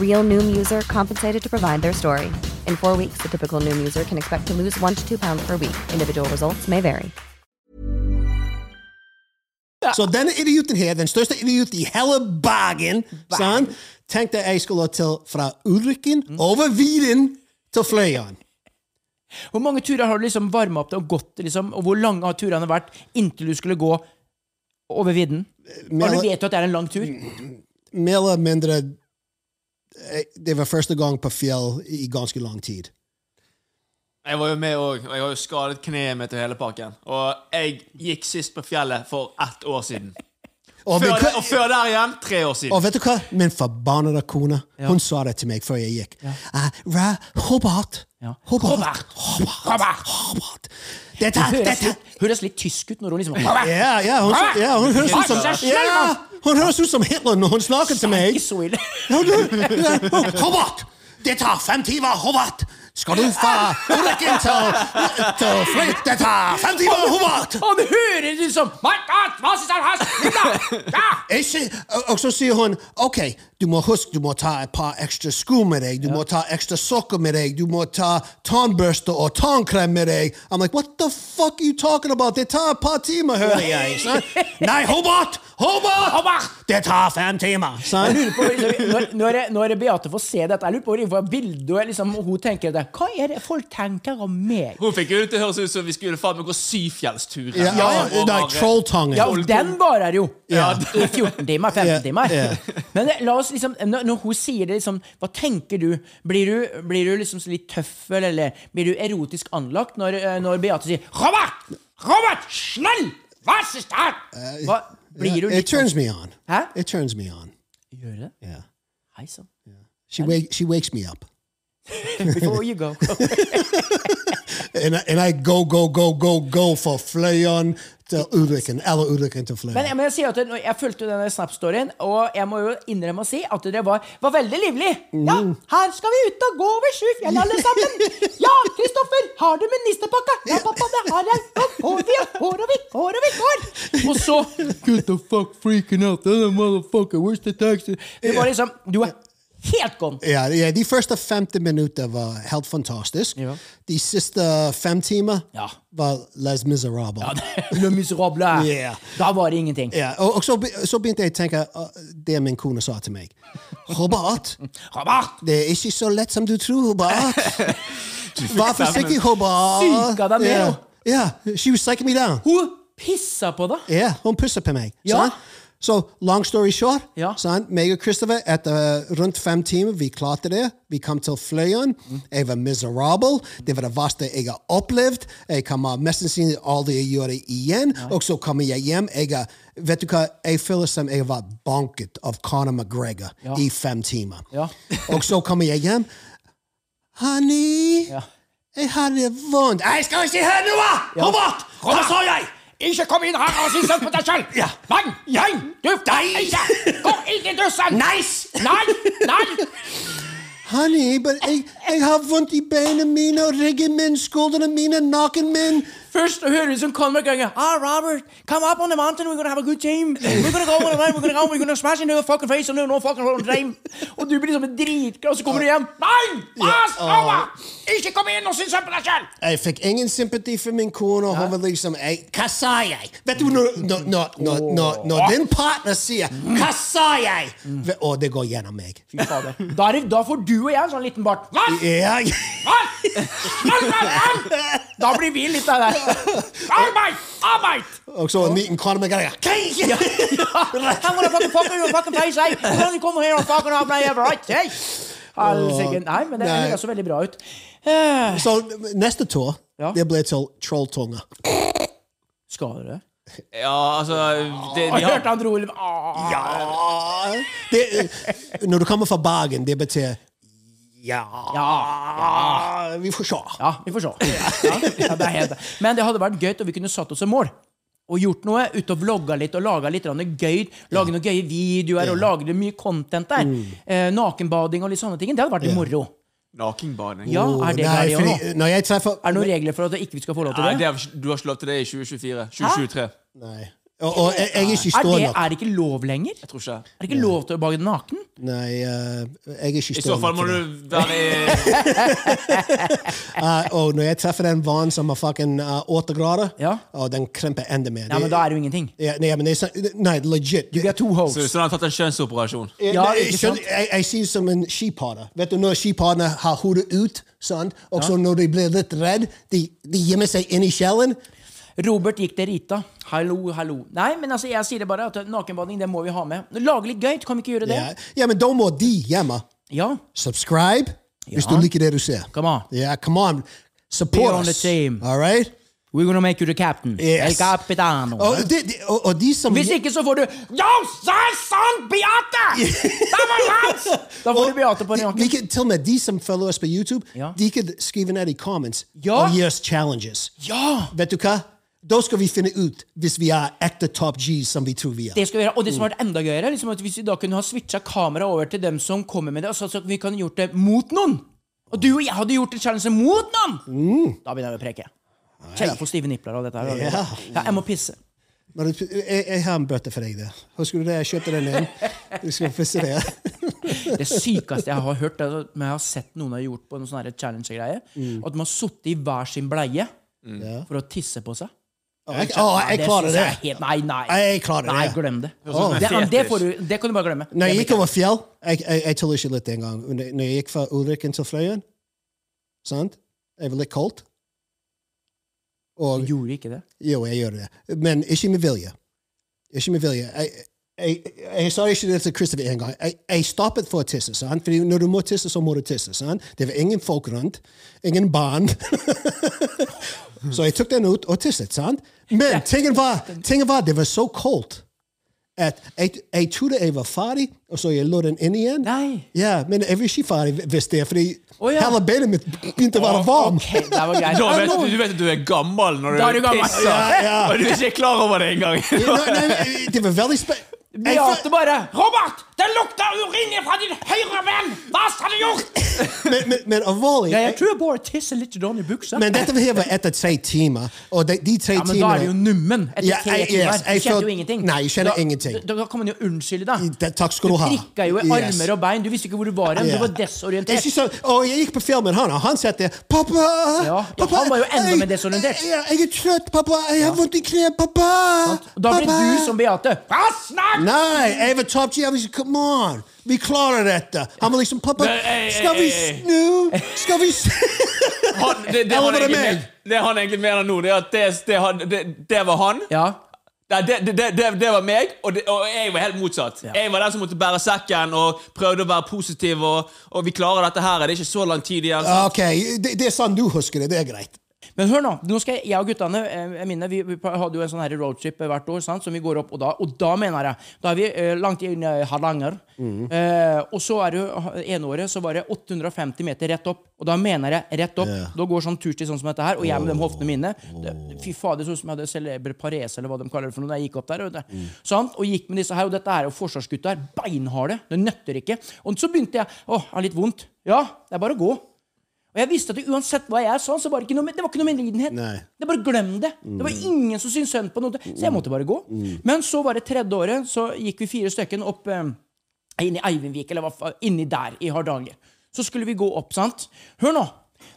Real Noom user compensated to provide their story. In four weeks, the typical Noom user can expect to lose one to two pounds per week. Individual results may vary. Så denne idioten her, den største idioten i hele Bergen, sånn, tenkte jeg skulle til fra Ulriken over Viren til Fløyen. Hvor mange turer har du liksom varma opp til og gått, liksom, og hvor lange har turene vært inntil du skulle gå over vidden? Og du vet jo at det er en lang tur. Mer eller mindre Det var første gang på fjell i ganske lang tid. Jeg var jo med òg, og jeg har jo skadet kneet mitt og hele pakken. Og jeg gikk sist på fjellet for ett år siden. Og, Før, hva, og før der igjen tre år siden. og vet du hva? Min forbannede kone Hun sa det til meg før jeg gikk. Eh, Ra, Robert. Ja. Robert. Robert. Robert. Robert. Dette, Hun høres litt, litt tysk ut når hun liksom Ja, ja, hun, ja, hun høres ut som ja, Hun høres ut som Hitler når hun snakker til meg. Hobart! Det tar fem timer, Hobart! Skal du fra Ulriken til, Fløy? Det tar fem timer, Hobart! Han hører liksom «My God, hva synes han har spillet?» Ja! Jeg sier- og- Og så sier hun ok, du må huske du må ta et par ekstra sko med deg, du må ta ekstra sokker med deg, du må ta tannbørste og tannkrem med deg. I'm like, what the fuck are you talking about? Det tar et par timer, hører jeg. Nei, Hobart! Hobart! Hobart! Det tar fem timer. Jeg lurer på, liksom, når, når, når Beate får se dette, jeg lurer på hva bildet og liksom, hun tenker det. Hva er det folk tenker om meg? Hun fikk jo det til å høres ut som vi skulle faen meg gå syfjellstur. Ja, ja, ja. nei, Trolltangen. Ja, den varer jo Ja. i 14 timer, 15 Ja, timer. ja. Men la oss liksom, når, hun sier det, liksom, hva tenker du? Blir du, blir du liksom litt tøffel, eller blir du erotisk anlagt når, eh, når Beate sier 'Robert! Robert! Snell! Hva er det?' Hva, blir du It turns me on. Hæ? It turns me on. Gjør det? Yeah. Hei sann. She, wake, she wakes me up. Before you go. And I, and I go, go, go, go, go for Fløyen til Ulriken. Eller Ulriken til flere. Men, men jeg sier at jeg, jeg fulgte denne Snap-storyen, og jeg må jo innrømme å si at det var, var veldig livlig. Ja, her skal vi ut og gå over sju fjell, alle sammen. Ja, Kristoffer, har du ministerpakka? Ja, pappa, det har jeg. Nå går vi og går og vi går og vi går. Og så Get the fuck freaking out, the motherfucker, where's the taxi? Det var liksom, du er helt gone. Ja, ja, de første 50 minutter var helt fantastisk. Ja. De siste fem timer Ja. var Les Miserables. Le miserable. Yeah. Da var det ingenting. Ja, og, og så, så begynte jeg å tenke uh, det min kone sa til meg. Robert, Robert, det er ikke så lett som du tror, Robert. Vær forsiktig, Robert. Psyka deg ned, Ja, jo. she was me down. hun pissa på deg. Ja, hun pisser på meg. Ja. sant? Så long story short, Ja. sant? meg og Christopher, etter rundt fem timer, vi klarte det. Vi kom til Fløyen. Jeg var miserabel. Det var det verste jeg har opplevd. Jeg kommer mest sannsynlig aldri å gjøre det igjen. Og så kommer jeg hjem. Jeg er, vet du hva? Jeg føler som jeg vært banket av Conor McGregor Ja. i fem timer. Ja. og så kommer jeg hjem. Honey, Ja. jeg har det vondt. Jeg skal ikke høre noe! Robert! Hva sa jeg? Ikke kom inn her og si sånn på deg sjøl! Ja. Nei! Ja. Du får ikke! Gå inn i dussen! Nice! Nei! Nei! Honey, but jeg, Jeg har vondt i beina mine, og ryggen min, skuldrene mine, nakken min. Først hører du som Conor ganger Ah, Robert, come up on the mountain, we're gonna have a good time. We're gonna go, we're gonna, we're gonna go, we're gonna smash into your fucking face and no fucking whole time. Og du blir liksom en dritglad, og så kommer du hjem. Nei! Pass! Mamma! Ikke kom inn og syns på deg selv! Jeg fikk ingen sympati for min kone. og Hun var liksom jeg, Hva sa jeg? Vet du når, når, når, når, når, din partner sier 'Hva sa jeg?' Og det går gjennom meg. Da, da får du og jeg en sånn liten bart. Hva? Ja? Da blir vi litt av det. Arbeid! Arbeid! Og så en liten Conor med greier. Helsike. Nei, men det høres så veldig bra ut. Eh, Så neste tur, det blir til trolltunga. Skal du det? Ja, altså det, Jeg har... hørte han ah. Ja det, Når du kommer fra Bergen, det betyr ja, Ja, Vi får se. Ja, vi får se. Ja, ja, det er helt. Men det hadde vært gøy om vi kunne satt oss et mål. Og gjort noe ut og vlogga litt og laga litt gøy. Lage noen gøye videoer og lage mye content der. Eh, nakenbading og litt sånne ting. Det hadde vært litt moro. Nakenbading. Ja, er det Nei, det fordi når jeg treffer Er det noen regler for at vi ikke skal få lov til Nei, det? det er, du har ikke lov til det i 2024. 2023. Nei. Og, og jeg, jeg er ikke Er det er det ikke lov lenger? Jeg tror ikke Er det ikke lov til å bake naken? Nei, eh, jeg er ikke I så fall må du være i Eh, og når jeg treffer en vann som er fucking uh, 8 grader, Ja. og den kremper enda mer. Ja, men da er det jo ingenting. ja, nei, men det er nei, legit. You get two hoes. Så, så du har tatt en kjønnsoperasjon. Ja, Ja, jeg, ikke sant? jeg, jeg sier som en skipader. Vet du når skipaderne har hodet ut, sant? og så når de blir litt redde, de, de gjemmer seg inn i kjelen? Robert gikk til Rita. Hallo, hallo. Nei, men altså, jeg sier det bare at nakenbading det må vi ha med. Lage litt gøy, kan vi ikke gjøre det? Ja. ja, men da må de hjemme Ja. subscribe hvis du liker det du ser. Come on. Yeah, come on. Support on us. team. All right? We're gonna make you the captain. Yes. El capitano. Og, de, de, og, og de som Hvis ikke så får du Ja, sa sant, Beate! Det var hans! Da får du Beate på kan, til og med de som følger oss på YouTube, Ja. de kan skrive ned i comments Ja. og gi oss challenges. Ja! Vet du hva? Da skal vi finne ut hvis vi er ekte top G, som vi tror vi er. Det skal vi gjøre. Og det som har vært enda gøyere, liksom at hvis vi da kunne ha switcha kameraet over til dem som kommer med det, altså så vi kan gjort det mot noen. Og du og jeg hadde gjort en challenge mot noen! Da begynner jeg å preke. Kjenner jeg stive nipler av dette. her. Ja. Ja, jeg må pisse. Men du- jeg, jeg har en bøtte for deg. Husker du det? Jeg kjøpte den inn. Du skal pisse det. Det sykeste jeg har hørt, er at jeg har sett noen har gjort på en sånn challenge-greie, Mm. at de har sittet i hver sin bleie for å tisse på seg. Jeg, å, jeg klarer synes det. jeg er Helt, nei, nei. Jeg klarer det. Nei, glem det. ut det, det, får du, det kan du bare glemme. Når jeg gikk over fjell Jeg, jeg, jeg tuller ikke litt en gang. Når når jeg gikk fra Ulriken til Frøyen Sant? Jeg var litt kaldt. Og blir- gjorde ikke det. Jo, jeg gjør det. Men ikke med vilje. Ikke med vilje. Jeg, jeg, jeg sa ikke det til Christopher en gang. Jeg, jeg stoppet for å tisse. Sant? Fordi når du må tisse, så må du tisse. Sant? Det var ingen folk rundt. Ingen barn. så jeg tok den ut og tisset. Sant? Men tingen var, tingen var det var så kaldt at jeg, jeg trodde jeg var ferdig, og så jeg lå den inn igjen. Nei. Ja, men jeg var ikke ferdig hvis det, fordi oh, ja. hele beinet mitt begynte å være varm. Ok, det var greit. Da vet du, du vet at du er gammel når du, er du pisser, Ja, ja. og du er ikke klar over det engang. no, no, det var veldig spe... Beate bare Robert, det lukter urin fra din høyre venn! Hva har du gjort? men, men, men alvorlig Ja, jeg tror jeg bare tisser litt i buksa. Men dette her var etter tre timer, og de, de tre Ja, men da er det jo nummen etter Ja, tre timer. yes, Du kjenner jo ingenting. Nei, jeg kjenner da, ingenting. Da, da kan man jo unnskylde, da. Det- Takk skal du ha. Du prikka jo i Yes. armer og bein. Du visste ikke hvor du var hen. Yeah. Du var desorientert. Jeg, så, og jeg gikk på filmen, han, og han satt der 'Pappa!' Ja, pappa han var jo enda mer desorientert. Jeg, jeg er trøtt, pappa. Jeg har vondt i kneet, pappa. Da ble du som Beate. Hva snakk? Nei, jeg var top G. Come on! Vi klarer dette. Han var liksom 'Pappa, ei, ei, skal vi ei. snu? Skal vi snu? Han, det, det, han det egentlig, det han egentlig mener nå, det er at det, det, det, det var han. Ja. Det, det, det, det, det var meg, og, det, og jeg var helt motsatt. Jeg var den som måtte bære sekken og prøvde å være positiv. Og, og vi klarer dette her. Det er ikke så lang tid igjen. Ok, det, det er sånn du husker det. Det er greit. Men hør nå, nå skal jeg, jeg og guttene jeg minner, vi, vi hadde jo en sånn her roadtrip hvert år sant, som vi går opp, og da, og da mener jeg Da er vi eh, langt inn i Hardanger. Eh, og så er det ene så var det 850 meter rett opp. Og da mener jeg rett opp. Da går sånn tursti sånn som dette her, og jeg med de hoftene mine. Det, fy fader, det som jeg hadde celebre parese, eller hva de kaller det for noe, da jeg gikk opp der. Og, det, sant? og gikk med disse her, og dette er jo forsvarsgutter. Beinharde. Det nøtter ikke. Og så begynte jeg Å, har litt vondt. Ja, det er bare å gå. Og jeg visste at uansett hva jeg sa, så var det ikke noe, det var ikke noe medlidenhet. Det bare glem det. Det var ingen som syntes synd på noe. Så jeg måtte bare gå. Men så var det tredje året, så gikk vi fire stykken opp eh, inn i Eivindvik, eller hva inni der i Hardanger. Så skulle vi gå opp, sant. Hør nå.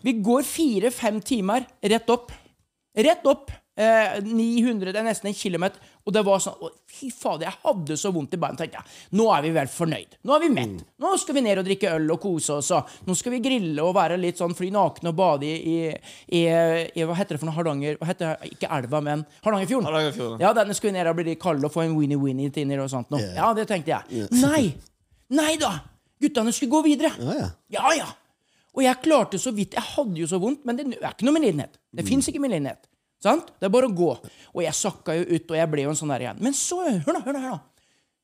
Vi går fire-fem timer rett opp. Rett opp. Eh, 900, det er nesten en kilometer. Og det var sånn å, Fy fader, jeg hadde så vondt i beina. tenkte jeg, Nå er vi vel fornøyd. Nå er vi mett. Nå skal vi ned og drikke øl og kose oss. Og nå skal vi grille og være litt sånn fly nakne og bade i, i, i, Hva heter det for noe? Hardanger? Hva heter det? Ikke elva, men Hardangerfjorden. Hardangerfjorden. Ja, denne skulle vi ned og bli kalde og få en weenie-weenie inni og sånt noe. Ja, det tenkte jeg. Nei! Nei da! Guttene skulle gå videre. Ja, ja. Ja, ja. Og jeg klarte så vidt. Jeg hadde jo så vondt, men det er ikke noe medlidenhet. Det fins ikke medlidenhet. Sant? Det er bare å gå. Og jeg sakka jo ut, og jeg ble jo en sånn der igjen. Men så, hør nå, hør nå, hør nå.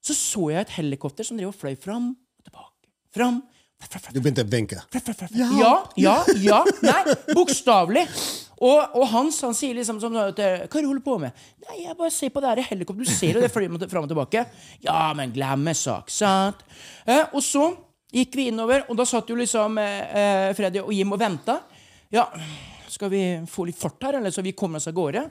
Så så jeg et helikopter som drev og fløy fram og tilbake. Fram. Du begynte å vinke. Ja, ja, ja. Nei, bokstavelig. Og, og Hans han sier liksom som Hva er det du holder på med? Nei, jeg bare ser på det her helikopteret. Du ser jo det flyr mot- fram og tilbake. Ja, men glemmesak, sant? Eh, og så gikk vi innover, og da satt jo liksom eh, eh, Freddy og Jim og venta. Ja, skal vi få litt fart her, eller så vi kommer oss av gårde?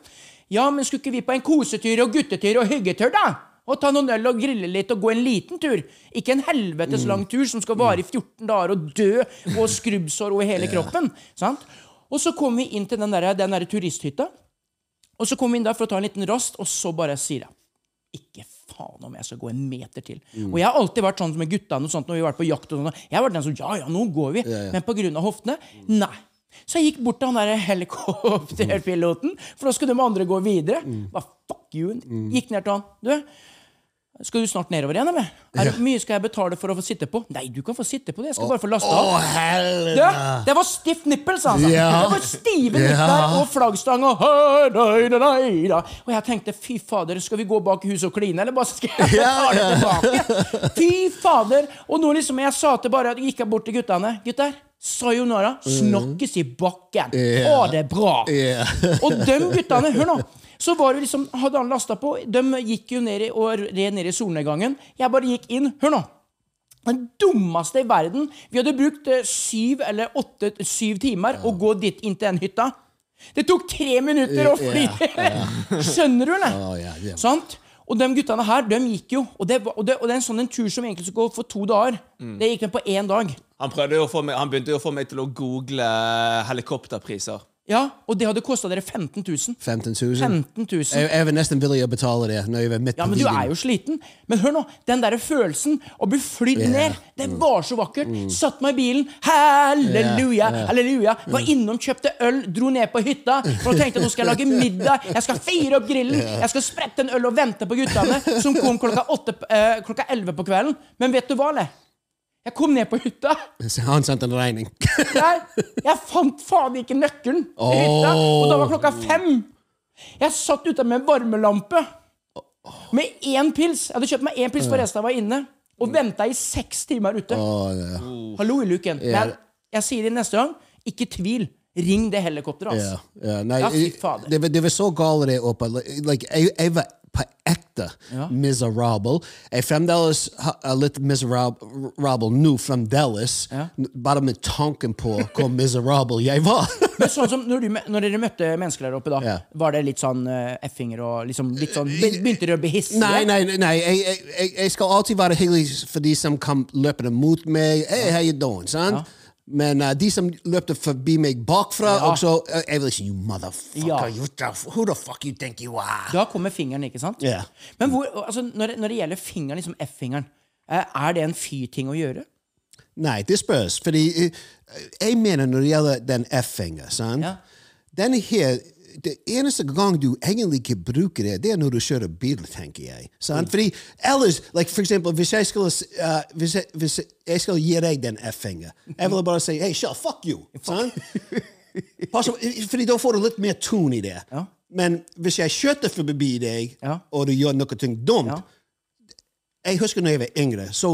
Ja, men skulle ikke vi på en kosetur og guttetur og hyggetur, da? Og ta noen øl og grille litt og gå en liten tur. Ikke en helvetes lang tur som skal vare i 14 dager og dø og skrubbsår over hele kroppen. Sant? Og så kom vi inn til den der, den der turisthytta. Og så kom vi inn der for å ta en liten rast, og så bare sier jeg Ikke faen om jeg skal gå en meter til. Og jeg har alltid vært sånn med guttene og sånt, når vi har vært på jakt. og sånt. Jeg har vært den som Ja, ja, nå går vi. Men på grunn av hoftene nei. Så jeg gikk bort til han der helikopterpiloten, for da skulle de andre gå videre. Bare fuck you? Gikk ned til han. Du, skal du snart nedover igjen, eller? Er, det mye skal jeg betale for å få sitte på? Nei, du kan få sitte på det. Jeg skal bare få lasta Å, av. Du, det var stiff sa han Ja. Det var stive Ja. nippler og flaggstang og «Hei, nei, nei, nei, da». Og jeg tenkte fy fader, skal vi gå bak huset og kline, eller bare skal jeg Ja, betale ja. tilbake? Fy fader! Og nå liksom jeg sa til bare gikk jeg bort til guttene. Gutter, sayonara. Snakkes i bakken. Ja. Ha det bra. Ja. Og de guttene, hør nå. Så var det liksom, hadde han lasta på. De gikk jo ned i, og red ned i solnedgangen. Jeg bare gikk inn. Hør nå. Den dummeste i verden. Vi hadde brukt eh, syv eller åtte syv timer å gå dit inn til den hytta. Det tok tre minutter å fly! Skjønner du, eller? Ja, ja. Sant? Og de guttene her, de gikk jo. Og det, og det, og det er en sånn en tur som egentlig skulle gå for to dager. Det gikk de på én dag. Han, meg, han begynte jo å få meg til å google helikopterpriser. Ja, Og det hadde kosta dere 15 000. 15 000? 15 000. Jeg, jeg var nesten villig å betale det når jeg var midt på Ja, men du videoen. er jo sliten. Men hør nå, den der følelsen å bli flydd Yeah. ned, det var så vakkert. Satt meg i bilen, halleluja, halleluja. Var innom, kjøpte øl, dro ned på hytta. For nå tenkte jeg nå skal jeg lage middag, jeg skal fire opp grillen, jeg skal sprette en øl og vente på guttene, som kom klokka, åtte, eh, klokka 11 på kvelden. Men vet du hva, eller? Jeg kom ned på hytta. Han sendte en regning. Nei, jeg fant faen ikke nøkkelen til hytta, og da var klokka fem. Jeg satt ute med en varmelampe med én pils. Jeg hadde kjøpt meg én pils, for resten var inne. Og venta i seks timer ute. Ja. Hallo i luken. Men jeg sier det neste gang. Ikke tvil. Ring det helikopteret, Ja, altså. ja. Nei, Ja, fy jeg- fader. det, var- det var så galt det oppe. Like, jeg, jeg var på ekte Miserable. Jeg fremdeles er litt miserable nå, fremdeles. Bare med tanken på hvor miserable jeg var. Men sånn som når, du, når dere møtte mennesker der oppe, da, Ja. var det litt sånn uh, effinger og liksom litt sånn Begynte dere å bli hissige? Nei, nei, nei. Jeg, jeg, jeg, skal alltid være hyggelig for de som kom løpende mot meg. Hey, how you doing, son? Men uh, de som løpte forbi meg bakfra, Ja. også uh, Jeg vil si, you motherfucker. Ja. Who the fuck you think you are? Da kommer fingeren, ikke sant? Ja. Men hvor, altså, når, når det gjelder fingeren, liksom F-fingeren, uh, er det en fy-ting å gjøre? Nei, det spørs. Fordi jeg mener når det gjelder den F-fingeren? Ja. Den her, det eneste gang du egentlig ikke bruker det, det er når du kjører bil, tenker jeg. Sant? Fordi ellers, like for eksempel, hvis jeg skulle, uh, hvis jeg, hvis jeg skulle gi deg den F-finger, jeg ville bare si, hey, shut, fuck you? Fordi da får du litt mer tone i det. Ja. Men hvis jeg kjørte forbi deg, Ja. og du gjør noe ting dumt, Ja. jeg husker når jeg var yngre, så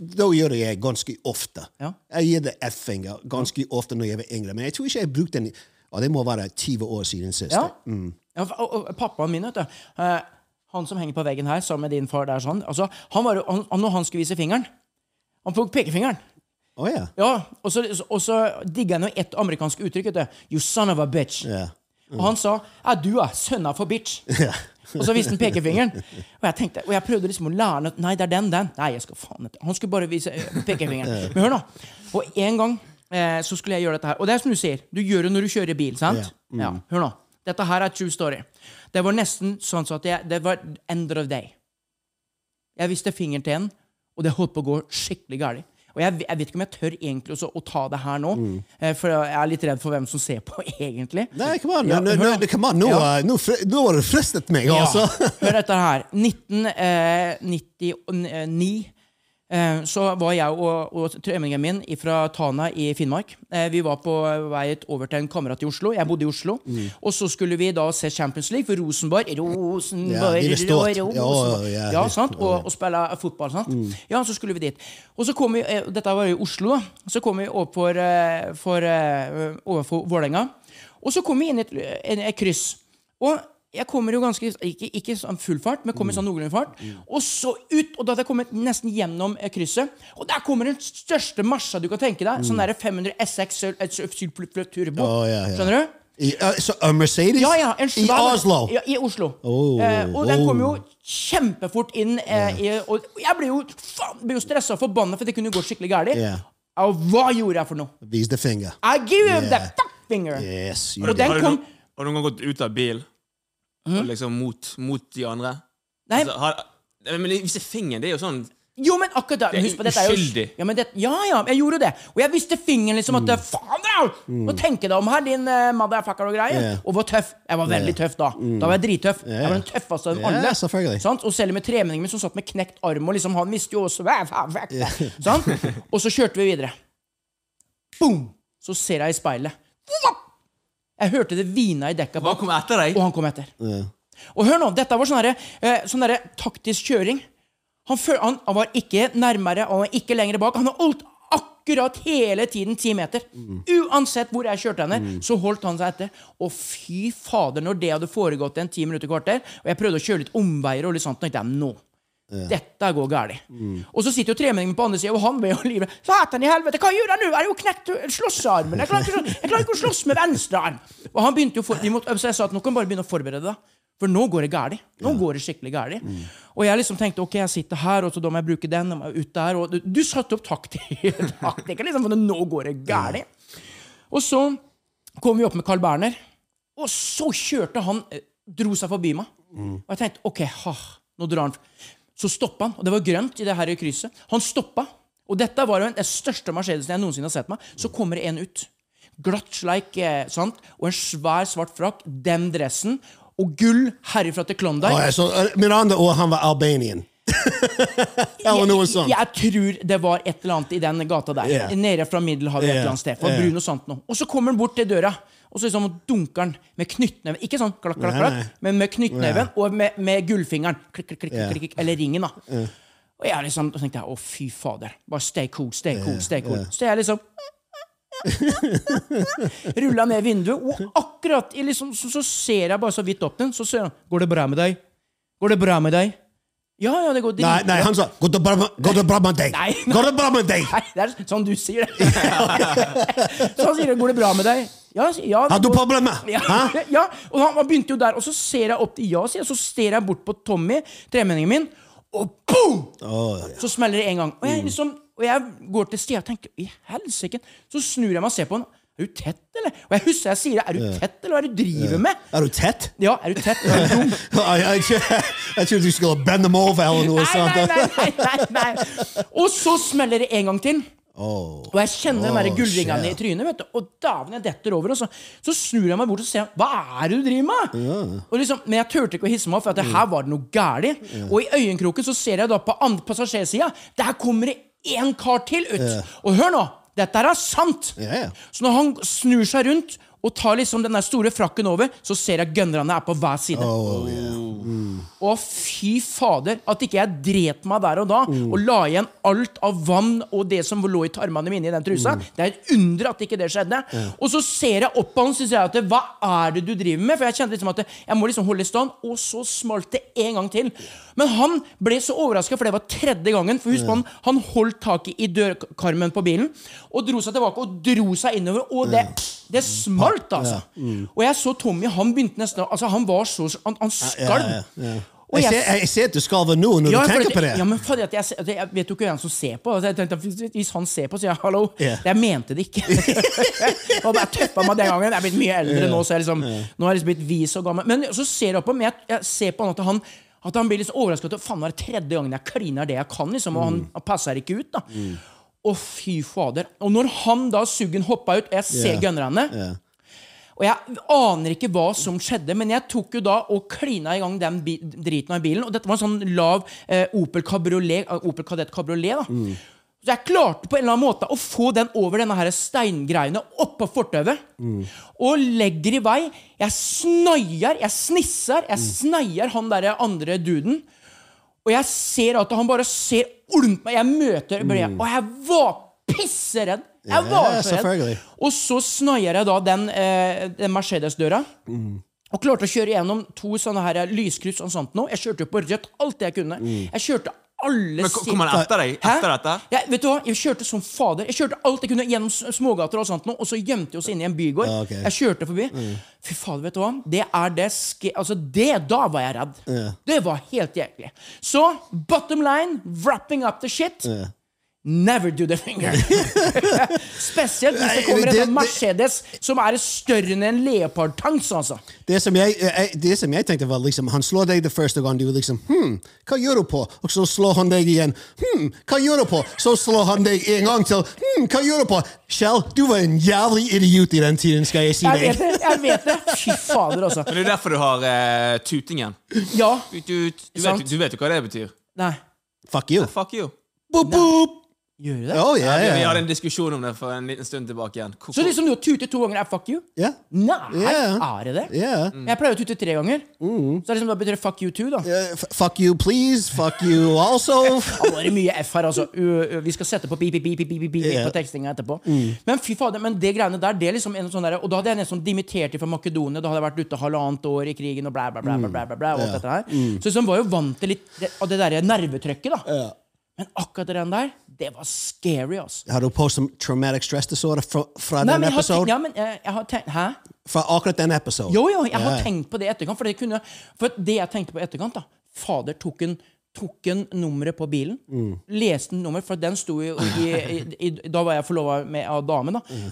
da gjør det jeg ganske ofte. Ja. Jeg gir det F-finger ganske ofte når jeg var yngre, men jeg tror ikke jeg brukte den og det må være 20 år siden sist. Ja. ja og, og, pappaen min, vet du. Uh, han som henger på veggen her sammen med din far der, sånn, altså, han var, han, når han skulle vise fingeren Han tok pekefingeren. Å ja. Ja, og så, og så digga han jo ett amerikansk uttrykk. Vet du. You son of a bitch. Ja. Og han sa ja, du er sønna for bitch. og så viste han pekefingeren. Og jeg tenkte, og jeg prøvde liksom å lære at Nei, det er den, den. Nei, jeg skal faen. Han skulle bare vise eh, pekefingeren. Men hør nå. Og en gang eh, så skulle jeg gjøre dette her. Og det er som du sier, du gjør det når du kjører bil, sant? Ja. Hør nå. Dette her er true story. Det var nesten sånn så at jeg, det var end of day. Jeg viste fingeren til en, og det holdt på å gå skikkelig galt. Og jeg, jeg vet ikke om jeg tør egentlig også, å ta det her nå, eh, for jeg er litt redd for hvem som ser på, egentlig. Nei, kom an, Ja, nå, nå, nå. Ja. eh, nå, nå har du fristet meg, altså. Ja. Hør dette her. 1999 eh, så var jeg og, og tremenningen min fra Tana i Finnmark. Eh, vi var på vei over til en kamerat i Oslo. Jeg bodde i Oslo. Mm. Og så skulle vi da se Champions League for Rosenborg. Rosenborg, Ja. Rosenborg. Ja, ja, ja, sant? Og, og spille fotball. sant? Ja, så skulle vi dit. Og så kom vi, eh, Dette var i Oslo. Så kom vi opp for, eh, for, eh, overfor Vålerenga. Og så kom vi inn i et, et kryss. Og jeg kommer jo ganske Ikke, ikke sånn full fart, men kommer i sånn noenlunde fart. Og så ut! Og da hadde jeg kommet nesten gjennom eh, krysset. Og der kommer den største marsja, du kan tenke deg. Sånn der 500 SX Turbo. Oh, yeah, yeah. Skjønner du? I, uh, så, Mercedes? Ja, ja, en I Oslo? Ja, I Oslo. Oh, eh, og den kom jo oh. kjempefort inn. Eh, i, og jeg ble jo, faen, ble jo stressa og forbanna, for det kunne jo gå skikkelig galt. Yeah. Og hva gjorde jeg for noe? Vis the finger. I give him the fuck finger! Yes. Og den kom har du noen gang gått ut av bil og liksom mot, mot de andre? Nei, Altså, har, men visse fingeren, det er jo sånn Jo, men akkurat da Det er Husk på, dette er jo ja, men det, ja, ja, jeg gjorde det. Og jeg visste fingeren liksom at Faen, da! Nå tenker deg om her, din uh, motherfucker og greier. Yeah. Og var tøff. Jeg var veldig tøff da. Da var jeg drittøff. Jeg var den tøffeste av dem alle. Sant? Og selv med tremenningen min som satt med knekt arm, og liksom han visste jo også fuck det. Sant? Og så kjørte vi videre. Boom! Så ser jeg i speilet. Whoop! Jeg hørte det hvina i dekka bak, kom etter deg? og han kom etter. Og hør nå, dette var sånn derre eh, sånn derre taktisk kjøring. Han, føl, han, han var ikke nærmere, og han var ikke lenger bak. Han har holdt akkurat hele tiden ti meter. Uansett hvor jeg kjørte henne, så holdt han seg etter. Og fy fader, når det hadde foregått en ti minutter kvarter, og jeg prøvde å kjøre litt omveier, og litt sånt, tenkte jeg nå. Dette går galt. Og så sitter jo tremenningen på andre sida, og han ved jo livet. Satan i helvete, hva gjør jeg nå? Jeg har jo knekt slåssarmen. Jeg klarer ikke, jeg klarer ikke å slåss med venstre arm. Og han begynte jo for, vi måtte, Så jeg sa at nå kan du bare begynne å forberede deg. For nå går det galt. Nå går det skikkelig galt. Og jeg liksom tenkte ok, jeg sitter her, og så da må jeg bruke den. Jeg må ut der, og Du, du satte opp taktikken, liksom, for nå går det galt. Og så kom vi opp med Carl Berner, og så kjørte han eh, Dro seg forbi meg. Og jeg tenkte ok, ha, nå drar han. Så stoppa han, og det var grønt i det her krysset. Han stoppa, og dette var jo den største Mercedesen jeg noensinne har sett meg. Så kommer det en ut. Glatt sleik, eh, sant? og en svær, svart frakk. Den dressen. Og gull herifra til Klondyke. Oh, ja, så, uh, med andre ord, han var Albanian. Eller noe sånt. Jeg, tror det var et eller annet i den gata der. Yeah. Nede fra Middelhavet. et eller annet sted. For Yeah. brun og sånt noe. Og så kommer han bort til døra, og så liksom dunker han med knyttneven. Ikke sånn klakk, klakk, klakk, men med knyttneven og med, med gullfingeren. Klikk, klikk, klikk, klikk, eller ringen, da. Og jeg liksom, og tenkte å, fy fader. Bare stay cool, stay cool, stay cool. Så jeg liksom Rulla ned vinduet, og akkurat i liksom, så, så ser jeg bare så vidt opp den. Så ser han 'Går det bra med deg?' 'Går det bra med deg?' Ja, ja, det går Nei, dritbra. nei, han sa 'Går det bra med- gå det bra med deg'. Nei, Gå det bra med deg. Nei, det er sånn du sier det. så han sier 'Går det bra med deg?' Ja, ja, Har du problemer? Ja, ja, og han, han begynte jo der, og så ser jeg opp til ja, jeg, så ser jeg bort på Tommy, tremenningen min, og boom! Så smeller det en gang. Og jeg, liksom, og jeg går til stia og tenker i helsike. Så snur jeg meg og ser på han. Er du tett, eller? Og jeg husker jeg sier det. Er du tett, eller hva er det du driver med? Er du tett? Ja, er du tett? Er du dum? Jeg, trodde du skulle bende dem over eller noe sånt. nei, nei, nei, nei, nei. Og så smeller det en gang til. Og jeg kjenner Oh, gullringene shit. i trynet. vet du Og dæven, jeg detter over. Og så, så snur jeg meg bort og ser Hva er det du driver med? Og liksom, men jeg turte ikke å hisse meg opp, for at det her var det noe galt. Og i øyenkroken så ser jeg da på andre passasjersida Der kommer det én kar til ut. Og hør nå! Dette her er sant! Så når han snur seg rundt og tar liksom den der store frakken over, så ser jeg gunnerne er på hver side. Oh, yeah. Å, fy fader. At ikke jeg dret meg der og da og la igjen alt av vann og det som lå i tarmene mine i den trusa. Det er et under at ikke det skjedde. Og så ser jeg opp på han og sier at hva er det du driver med? For jeg kjente liksom at jeg må liksom holde i stand. Og så smalt det en gang til. Men han ble så overraska, for det var tredje gangen. For husk på han, han holdt tak i dørkarmen på bilen og dro seg tilbake og dro seg innover. Og det, det smalt, altså. Og jeg så Tommy, han begynte nesten Altså, han var så Han, han skalv. Jeg jeg- ser, jeg ser at du skalver nå når Ja, du tenker at- på det. Ja, men at jeg, jeg vet jo ikke hvem som ser på. Altså, tenkte, hvis- han ser på, sier jeg hallo. Yeah. Jeg mente det ikke. og jeg tøffa meg den gangen. Jeg er blitt mye eldre nå, så jeg liksom, nå er jeg liksom blitt vis og gammel. Men så ser jeg på ham, jeg, ser på han at han at han blir litt overraska. Faen, det er tredje gangen jeg kliner det jeg kan, liksom, og han Mm. passer ikke ut. da Å, fy fader. Og når han da, Suggen, hoppa ut, og jeg ser yeah. gunnerne yeah. og jeg aner ikke hva som skjedde, men jeg tok jo da og klina i gang den driten av bilen. Og dette var en sånn lav eh, Opel Cabriolet, eh, Opel Kadett Cabriolet. da. Så jeg klarte på en eller annen måte å få den over denne her steingreiene oppå fortauet. Og legger i vei. Jeg snaier, jeg snisser, jeg sneier han derre andre duden. Og jeg ser at han bare ser olmt meg. Jeg møter Brea, og jeg var pisseredd. Jeg var så redd. Og så snaier jeg da den, eh, den Mercedes-døra. Og klarte å kjøre gjennom to sånne her lyskryss og sånt nå. Jeg kjørte jo på rødt alt jeg kunne. Jeg kjørte alle Men kom han etter deg? Hæ? Etter dette? Ja, vet du hva? Jeg kjørte som fader. Jeg kjørte alt jeg kunne gjennom smågater, og sånt nå, og så gjemte vi oss inne i en bygård. Ja, okay. Jeg kjørte forbi. Fy fader, vet du hva? Det er det ske... Altså, det Da var jeg redd. Det var helt jævlig. Så, bottom line, wrapping up the shit. Never do the finger. Spesielt hvis det kommer en sånn Mercedes som er større enn en leopardtanks, altså. Det som, jeg, jeg, det som jeg tenkte var liksom, Han slår deg det første gang, du er liksom Hm, hva gjør du på? Og så slår han deg igjen. Hm, hva gjør du på? Så slår han deg en gang til. Hm, hva gjør du på? Kjell, du var en jævlig idiot i den tiden, skal jeg si Jeg deg. vet det. jeg vet det Fy fader, altså. Men det er derfor du har uh, tutingen. Ja. Du, du, Du, vet, du vet jo hva det betyr. Nei. Fuck you. Fuck you. Boop, boop. Gjør du det? Oh, ja, Ja, vi, vi hadde en diskusjon om det for en liten stund tilbake igjen. Hvor- Så liksom du har tutet to ganger er fuck you? Yeah. Nei, Ja. er det det? Mm. Jeg pleier å tute tre ganger. Så det er liksom, da betyr det fuck you too, da. Eh, fuck you, please. Fuck you also. Var det mye F her, altså. Vi skal sette på beep, beep, beep, beep, beep Ja. på tekstinga etterpå. Men fy fader, men det greiene der, det er liksom en sånn der, Og da hadde jeg nesten dimittert fra Makedonia. Da hadde jeg vært ute halvannet år i krigen og blæ, blæ, blæ. og alt dette her. Så liksom var jo vant til litt det- av det derre nervetrykket, da. Men akkurat den der, det var scary, altså. Har du post-traumatic stress disorder fra, fra Nei, den men jeg har, tenkt, episode? ja, men jeg, jeg har tenkt Hæ? Fra akkurat den episoden? Jo, jo, jeg har tenkt på det i etterkant. For det, kunne, for det jeg tenkte på i etterkant da Fader tok en, tok en nummeret på bilen. Mm. Leste en nummer, for den sto jo i, i, i Da var jeg forlova med av dame, da. Mm.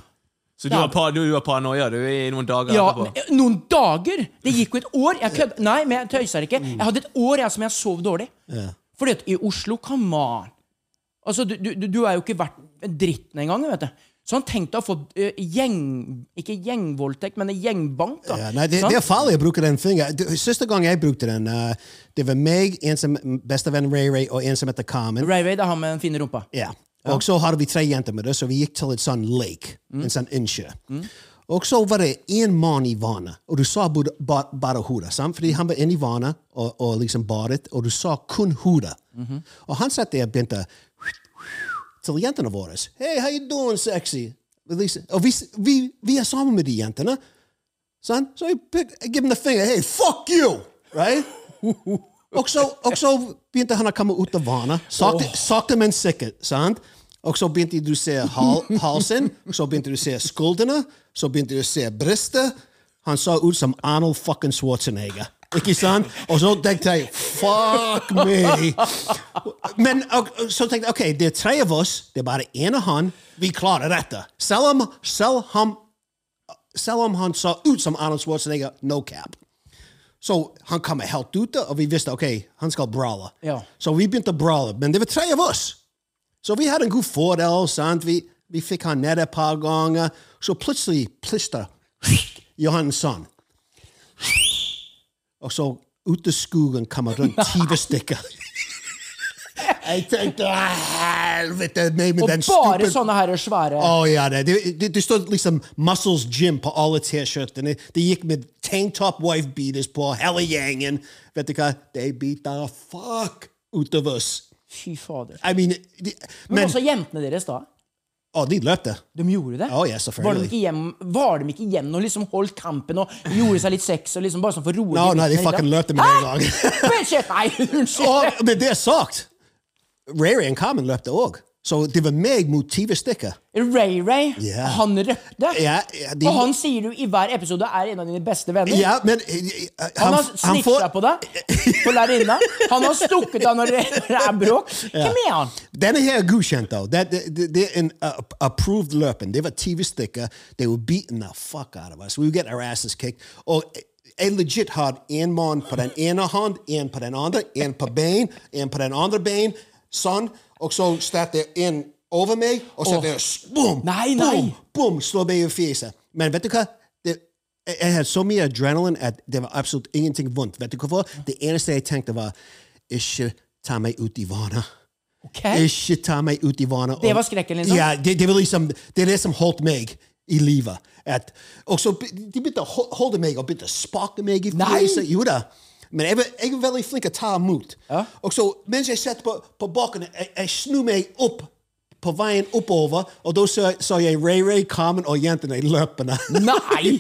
Så du har, pa, du, har paranoia du, i noen dager Ja, etterpå? men, noen dager! Det gikk jo et år. Jeg kødd, nei, men jeg tøyser ikke. Jeg hadde et år jeg, som jeg sov dårlig. Fordi at i Oslo, come on Altså, du, du, du er jo ikke verdt dritten engang, vet du. Så han tenkte å få uh, gjeng... Ikke gjengvoldtekt, men en gjengbank. da. Ja, nei, det, det er farlig å bruke den fingeren. Siste gang jeg brukte den, uh, det var meg, en som bestevenn Ray Ray, og en som heter Carmen. Ray Ray, det er han med den fine rumpa. Ja. Og så hadde vi tre jenter med det, så vi gikk til et sånn lake, en sånn innsjø. Og så var det en mann i vannet, og du sa bare, ba, bare hodet. sant? Fordi han var inne i vannet og, og liksom badet, og du sa kun hodet. Og han satt der og begynte til jentene våre. Hey, how you doing, sexy? Liksom, og vi, vi, vi er sammen med de jentene. Sant? Så jeg, I give him the finger. Hey, fuck you! Right? Og så, begynte han å komme ut av vannet. Sakte, sakte men sikkert. sant? Og så begynte du å se hal, halsen, så begynte du å se skuldrene, så begynte du å se brystet. Han så ut som Arnold fucking Schwarzenegger. Ikke sant? Og så tenkte jeg fuck me! Men og, så tenkte jeg ok, det er tre av oss, det er bare én av han. Vi klarer dette. Selv om, selv om, selv om han så ut som Arnold Schwarzenegger, no cap. Så han kom helt ut, og vi visste ok, han skal brawle. Ja. Så vi begynte å brawle, men det var tre av oss. Så vi hadde en god fordel, sant? Vi, vi fikk han ned et par ganger. Så plutselig plister sånn. Og så ut av skogen kommer rundt 20 stykker. Jeg tenkte "Ah, helvete Og bare stupid sånne her svære Å ja, det, det, det, står liksom Muscles Gym på alle T-skjortene. De gikk med tanktop wife beaters på, hele gjengen. Vet du hva? De the fuck ut av oss. Fy fader. I mean, de, Men, men også jentene deres, da. Å, de løpte. De gjorde det? Oh, ja, var, de hjem, var de ikke igjen og liksom holdt kampen og gjorde seg litt sex og liksom bare sånn for roe No, nei, de fucking løp løpte med en gang. Nei, unnskyld. Og med det sagt, Rary og Carmen løpte òg. Så det var meg mot 20 stykker. Ray Ray, yeah. han røpte. Yeah, yeah, de- Og han sier du i hver episode er en av dine beste venner. Men eh, eh, Han har han snitcha får- på deg på lærerinna. Han har stukket av når det er bråk. Hvem er han? Denne her er godkjent, da. Det, det, det, det er en uh, approved løpen. Det var TV-stikker. They were beating the fuck out of us. We would get our asses kicked. Og jeg legit har en mann på den ene hånd, en på den andre, en på bein, en på den andre bein, sånn. Og så det en over meg, og så oh. boom, Nei, nei. boom, boom, slå meg i fjeset. Men vet du hva? Det, jeg, hadde så mye adrenalin at det var absolutt ingenting vondt. Vet du hvorfor? Det eneste jeg tenkte, var ikke ta meg ut i vannet. Ok. Ikke ta meg ut i vannet. Det var skrekken, liksom? Ja, det, det, var liksom, det er det som holdt meg i livet. At, og så de begynte å holde meg og begynte å sparke meg i fjeset. Jo da. Men jeg jeg er veldig flink til å ta imot. Ja. Og så mens jeg satt på, på bakken, jeg, jeg snu meg opp på veien oppover, og da så, så jeg Ray Ray, Carmen og jentene løpende. Nei!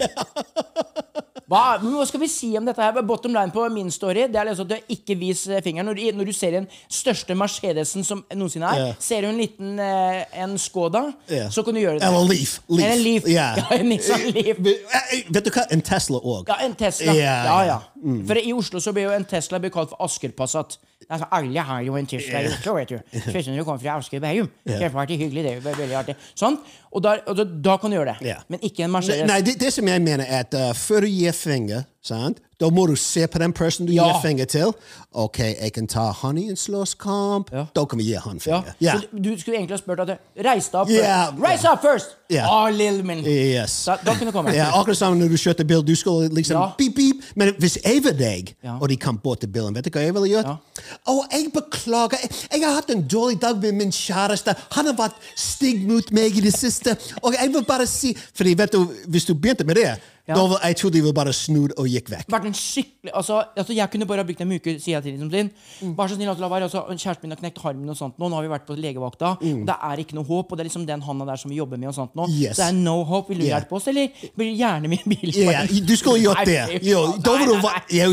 Hva, hva skal vi si om dette? her? Bottom line på min story Det er liksom at du ikke vis eh, fingeren. Når du, når du ser den største Mercedesen som noensinne er, yeah. ser du en liten eh, en Skoda, yeah. så kan du gjøre det. Eller Leaf. Leaf. En Leaf. Ja. Ja, en Nissan Leaf. Eh, eh, Vet du hva? En Tesla òg. Ja, en Tesla. Ja, Ja, ja. For i Oslo så blir jo en Tesla blir kalt for Asker Passat. Altså, alle har jo en Tesla i Oslo, vet du. Spesielt når du kommer fra Asker Bærum. Kjempeartig, hyggelig, det er veldig artig. Sånn. Og, da, og da, da kan du gjøre det. Yeah. Men ikke en Mercedes. nei, det, det som jeg mener, er at uh, før du gir finger, sant? da må du se på den personen du Ja. gir finger til. OK, jeg kan ta han i en slåsskamp. Ja. Da kan vi gi han finger. Ja. Så du skulle egentlig ha spurt at Reis deg opp først. Reis deg opp først! Yeah. Å, lille min. Yes. Da, da kan du komme. Ja, akkurat som når du kjørte bil, du skulle liksom beep, beep. Men hvis jeg var deg, og de kom bort til bilen, vet du hva jeg ville gjort? Å, jeg beklager. Jeg, jeg har hatt en dårlig dag med min kjæreste. Han har vært stygg mot meg i det siste. Og jeg vil bare si Fordi vet du, hvis du begynte med det, Ja. vil, jeg tror de ville bare snudd og gikk vekk. vært en skikkelig altså, altså Jeg kunne bare ha brukt en uke, sier jeg til liksom Sin. Mm. Vær så snill la være. Altså, kjæresten min har knekt armen, og sånt nå. Nå har vi vært på legevakta. Det er ikke noe håp, og det er liksom den handa der som vi jobber med. og sånt nå. Mm. Yes. Det er no hope. Vil du Yeah. hjelpe oss, eller blir gjerne med bil. Yeah. Du skulle gjort det. Jo, da ville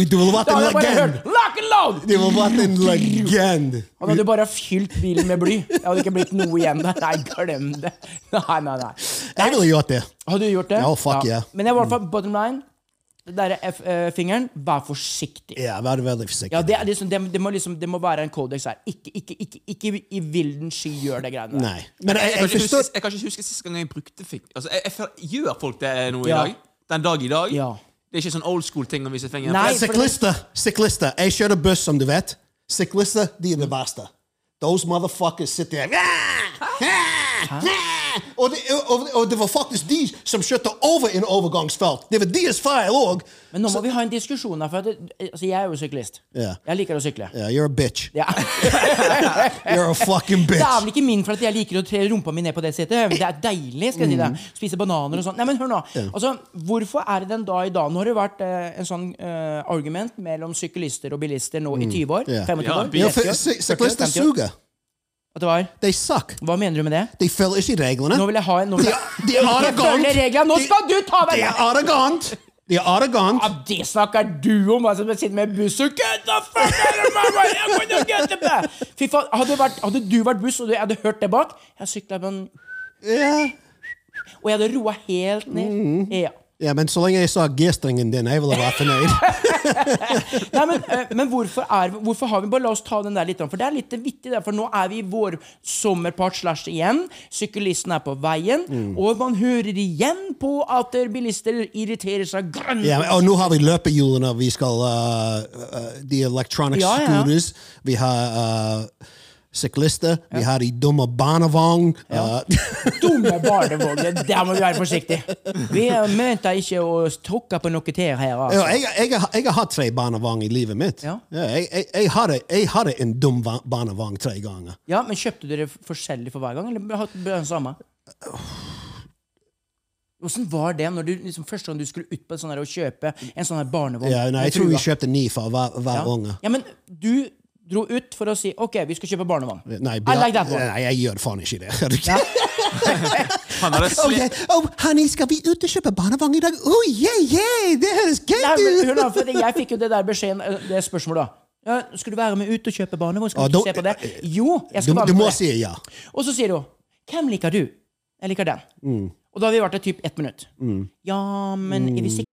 du vært en bare legend. lock and load! Du ville vært en legend. Han hadde bare fylt bilen med bly. Det hadde ikke blitt noe igjen der. Nei, glem det. Nei, nei, nei. Jeg ville gjort det. Har du gjort det? Ja, fuck yeah. Men jeg var i hvert fall bottom line. Det derre F-fingeren, vær forsiktig. Ja, vær veldig forsiktig. Ja, det, er liksom, det, det, må liksom, det må være en kodex her. Ikke, ikke, ikke, ikke i vilden sky gjør det greiene der. Nei. Men jeg, Jeg, jeg jeg kan ikke huske sist gang jeg brukte fingeren. Altså, jeg, jeg, gjør folk det nå i Ja. dag? Den dag i dag? Ja. Det er ikke sånn old school-ting å vise fingeren. Nei, Syklister, syklister. Jeg kjører buss, som du vet. Syklister, de er det verste. Those motherfuckers sitter der Hæ? Hæ? there. Og det, og, og det var faktisk de som kjørte over en overgangsfelt. Det var deres feil òg. Men nå må vi ha en diskusjon her. For at det, altså, jeg er jo syklist. Yeah. Jeg liker å sykle. Yeah, you're a bitch. Yeah. You're a fucking bitch. Det er vel ikke min for at jeg liker å tre rumpa mi ned på det setet. Det er deilig. skal jeg si Mm. det. Spise bananer og sånn. Nei, men hør nå. Altså, Hvorfor er det den da i dag Nå har det vært uh, en sånn uh, argument mellom syklister og bilister nå i 20 år. Mm. Ja. 25 Ja, år. Ja, 30 for år, sy- 40 år, Syklister suger. At det var They suck. Hva mener du med det? De følger ikke reglene. Nå vil jeg ha en nå vil De, jeg, de er arrogant. reglene! Nå skal du ta De er arrogant. De er arrogant. Ja, det snakker du om! Altså, jeg sitter med buss og! Fy faen, hadde, vært, hadde du vært buss, og du hadde hørt det bak Jeg sykla på en yeah. Og jeg hadde roa helt ned. Mm. Ja. Ja, men så lenge jeg sa G-strengen din, jeg ville vært fornøyd. Nei, men, eh, men hvorfor, er, hvorfor har vi Bare la oss ta den der litt, for det er litt vittig. Der, for nå er vi i vår sommerpart slash igjen. Syklisten er på veien, Mm. og man hører igjen på at eh, bilister irriterer seg grønn. Ja, og nå har vi løpehjulene. Vi skal uh, uh, De electronic Ja, ja. scooters. Vi har uh, syklister. Vi har de dumme barnevogn. Uh, Dumme barnevogn! der må vi være forsiktige. Vi mente ikke å tråkke på noe tær her, ja, altså. jeg, jeg, har- jeg har hatt tre barnevogn i livet mitt. Ja. jeg, jeg, jeg, hadde, jeg en dum barnevogn tre ganger. Ja, men Kjøpte du det forskjellig for hver gang, eller hadde du den samme? Åssen var det når du, liksom, første gang du skulle ut på sånn her og kjøpe en sånn her barnevogn? Ja, nei, jeg tror vi kjøpte ni for hver, hver ja. unge. ja, men du dro ut for å si OK, vi skal kjøpe barnevogn. Nei, like nei, jeg gjør faen ikke det. Er du Ja. Han hadde sle Ok, oh, honey, skal vi ut og kjøpe barnevogn i dag? Oh, yeah, yeah, det høres gøy ut! jeg fikk jo det der beskjeden, eh, det spørsmålet, da. Ja, skal du være med ut og kjøpe barnevogn? Skal Ah, du da- se på det? Jo, jeg Du, skal være du må si ja. Og så sier hun 'Hvem liker du?' 'Jeg liker den'. Mm. Og da har vi vært der typ ett minutt. Ja, men er vi Mm. sikre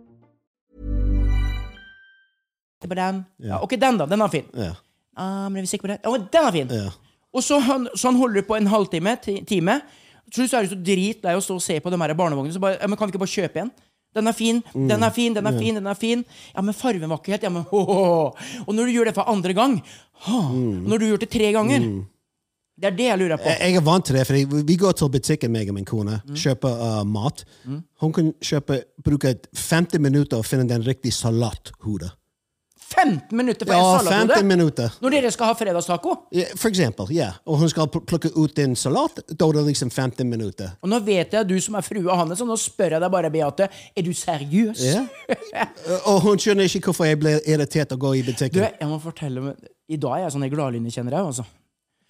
På den? Ja. ok, den, da. Den er fin. Ja. Ah, men er vi sikre på den? Ja, den er fin! Ja. Og så, han, så han holder på en halvtime, ti- time. Så slutt er du så dritlei å stå og se på de her barnevognene. Så bare, ja, men kan vi ikke bare kjøpe en? Den er fin, den er fin, den er fin. den er fin Ja, men fargen var ikke helt ja, men, ho, ho, ho. Og når du gjør det for andre gang ha, mm. Når du gjør det tre ganger Det er det jeg lurer på. Jeg er vant til det, for vi går til butikken, meg og min kone, Mm. kjøper uh, mat. Hun kan kjøpe, bruke 50 minutter og finne den riktige salathode. 15 minutter for Ja, en salathode! 15 minutter. Når dere skal ha fredagstaco! Ja, For eksempel, ja. Og hun skal plukke ut en salat, da er det liksom 15 minutter. Og nå vet jeg du som er frua hans, og nå spør jeg deg bare, Beate, er du seriøs? Ja. Og hun skjønner ikke hvorfor jeg blir irritert og å gå i Du, jeg må fortelle I dag er jeg sånn i gladlynne, kjenner jeg. altså.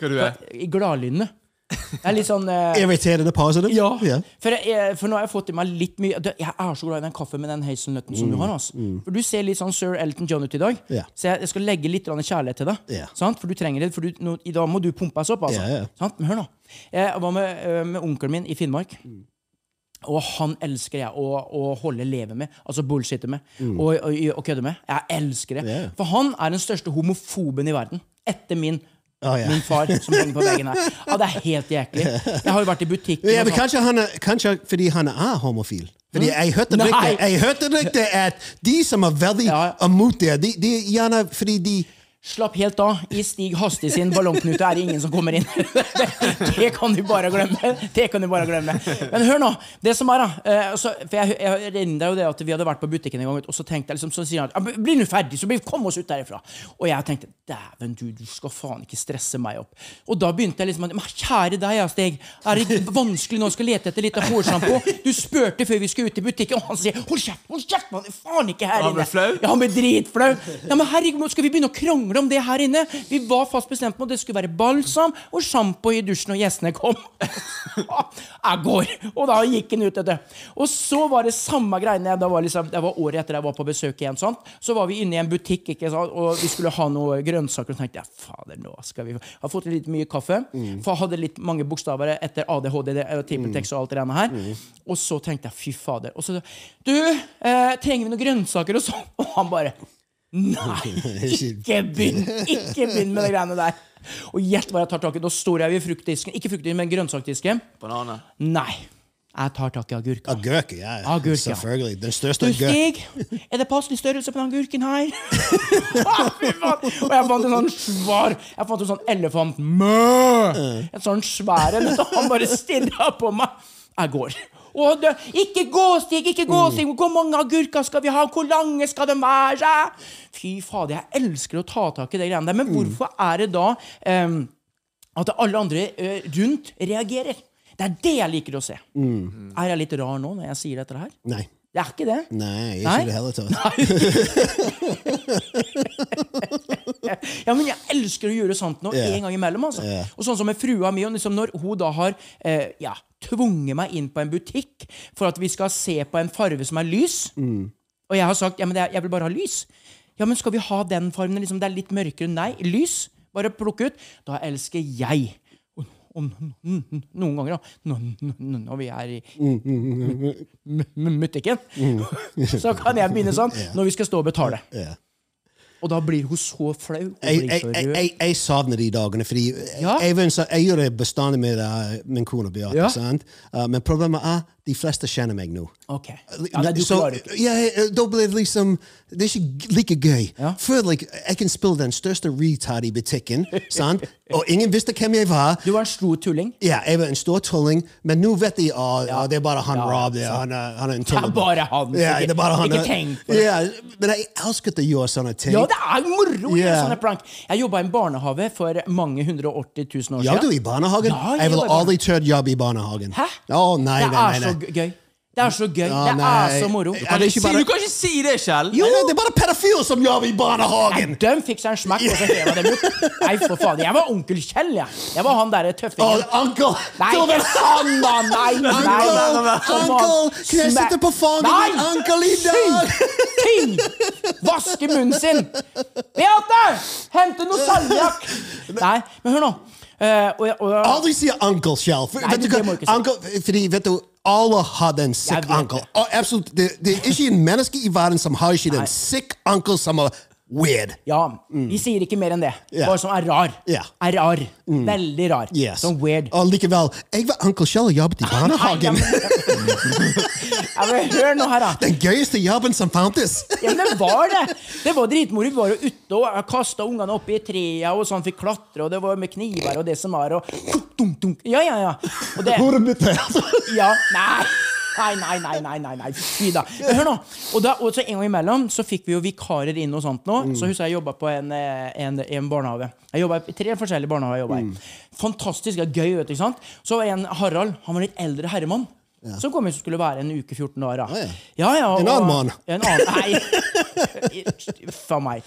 Hva du er? I gladlynne. Jeg er litt sånn eh, Irriterende positive? Ja. Yeah. For, jeg, for nå har jeg fått i meg litt mye Jeg er så glad i den kaffen med den hazelnøtten som du har. Altså. For du ser litt sånn Sir Elton John ut i dag. yeah. Så jeg, jeg skal legge litt kjærlighet til deg. Yeah. Sant? For du trenger det. For du, nå, i dag må du pumpes opp. Altså. Men hør nå. Jeg var med, øh, med onkelen min i Finnmark. Mm. Og han elsker jeg å, å holde leve med. Altså bullshitte med. Mm. Og, og, og kødde med. Jeg elsker det. For han er den største homofoben i verden. Etter min Å, ja. Min far som henger på veggen her. Ja, Det er helt jæklig. Jeg har jo vært i butikken Ja, men sånn. kanskje, han er, kanskje fordi han er homofil. Fordi jeg hørte Nei. rykte, jeg hørte rykte at de som er veldig Ja. imot det, de, de gjerne fordi de Slapp helt av. I Stig Hastig sin ballongknute er det ingen som kommer inn. det kan du bare glemme. Det kan du bare glemme. Men hør nå. Det som er da eh, altså, For jeg, jeg jo det at vi hadde vært på butikken en gang, og så tenkte jeg liksom, så sier han bli nå ferdig, så kom oss ut derifra. Og jeg tenkte dæven, du, du skal faen ikke stresse meg opp. Og da begynte jeg liksom kjære deg, ja, Stig. Er det vanskelig nå å skal lete etter litt hårsjampo? Du spurte før vi skulle ut i butikken, og han sier hold kjeft, hold kjeft, man, er faen ikke her Han ble flau? Ja, han ble dritflau. Ja, men herregud, skal vi begynne å krangle om det her inne? Vi var fast bestemt på at det skulle være balsam og sjampo i dusjen når gjestene kom. jeg går! Og da gikk han ut etter. Og så var det samme greiene. Det var, liksom, det var året etter jeg var på besøk igjen. Sånn. Så var vi inne i en butikk ikke sant? og vi skulle ha noe grønnsaker. Og tenkte jeg fader, nå skal vi har fått litt mye kaffe. For jeg hadde litt mange bokstaver etter ADHD, det- og og alt det her. Og så tenkte jeg fy fader. Og så Du, eh, trenger vi noen grønnsaker og sånn? Og han bare Nei, ikke begynn Ikke begynn med de greiene der. Og gjett hva jeg tar tak i. Da står jeg ved fruktdisken. Ikke fruktdisken, men grønnsakdisken. Banane. Nei. Jeg tar tak i agurka. Agurk, ja. Agurka. Agurk, ja. Selvfølgelig. Den største agurk. Stig, er det passelig størrelse på den agurken her? Og jeg fant en sånn svar Jeg fant en sånn elefant Mø! En sånn svær en. Han bare stirra på meg. Jeg går. Og det, ikke gå, Stig! Ikke gå, Mm. Stig! Hvor mange agurker skal vi ha? Hvor lange skal de være? Fy fader, jeg elsker å ta tak i de greiene der. Men Mm. hvorfor er det da um, at alle andre uh, rundt reagerer? Det er det jeg liker å se. Mm. Er jeg litt rar nå når jeg sier dette her? Nei. Det er ikke det. Nei, ikke i det hele tatt. Ja, men jeg elsker å gjøre sånt nå yeah. en gang imellom. altså. Yeah. Og sånn som med frua mi, liksom når hun da har eh, ja, tvunget meg inn på en butikk for at vi skal se på en farve som er lys, Mm. og jeg har sagt ja, men det jeg vil bare ha lys. Ja, men skal vi ha den fargen? Liksom, det er litt mørkere. Nei, lys. Bare plukke ut. Da elsker jeg. Og- noen ganger, da, når vi er i m- m- butikken, så kan jeg begynne sånn når vi skal stå og betale. Og da blir hun så flau. Jeg, jeg, jeg, jeg, jeg savner de dagene, fordi Ja. jeg, gjør det bestandig med uh, min kone Beate. Ja. sant? Uh, men problemet er de fleste kjenner meg nå. Ok. Ja, nei, du Så- klarer ikke. ja, ja, da blir det liksom Det er ikke like gøy. Ja. Før like, jeg kan spille den største retard i butikken, sant? og ingen visste hvem jeg var. Du var en stor tulling. Ja, jeg var en stor tulling, men nå vet de at Ja. det er bare han Rob. Det, han, er, han er en Det er bare han. Ja, det er bare han. ikke tenk på det. Ja, men jeg elsket å gjøre sånne ting. Ja, det er moro gjøre sånne prank. Jeg jobba i en barnehage for mange 180 000 år siden. Ja, du i barnehagen? Ja, jeg ville aldri turt jobbe i barnehagen. Hæ? Oh, nei, det nei, er nei, så gøy. Det er så gøy. Ja, det er så moro. Du det er ikke bare- du kan ikke si det, Kjell! Jo! Nei, det er bare pedofile som jobber i barnehagen! Nei, de fikk seg en smekk, og så heva dem ut. Nei, for faen. Jeg var onkel Kjell, jeg. Jeg var han derre tøffingen. uncle! Nei, det ikke han, da! Nei, nei, nei. nei, nei. uncle, kan jeg sitte på fanget min uncle i dag? Ting! Vaske munnen sin! Beate! Hente noe salmiakk! Nei, men hør nå. Uh, og, og, Aldri si uncle selv. For, Nei, vet du hva? du. Uncle, fordi, vet du, alle har den sick det. Absolutt, det, det er ikke en menneske i verden som har ikke den sick uncle som er weird. Ja, vi sier ikke mer enn det. Yeah. Bare sånn er rar. Yeah. Er rar. Veldig rar. Yes. Sånn weird. Og likevel, jeg var uncle Kjell og jobbet i barnehagen. Ja, men hør nå her, da. Den gøyeste jobben som fantes. Ja, men det var det! Det var dritmoro. Vi var jo ute og kasta ungene opp i trea, og sånn fikk klatre, og det var med kniver og det som var, og dunk, dunk. Ja, ja, ja. Og det, Hodet mitt ja, nei. Nei, nei, nei, nei, nei, nei. fy da. Men hør nå. Og, da, og så en gang imellom så fikk vi jo vikarer inn og sånt nå. Så husker jeg jobba på en, eh, en, en barnehage. Jeg jobbet i tre forskjellige barnehager. jobbet mm. Fantastisk og gøy. vet du, ikke sant? Så var en Harald. Han var litt eldre herremann. Som kom inn skulle være en uke 14 dager. da. ja. Ja, ja, En annen mann. En annen, nei. Uff a meg.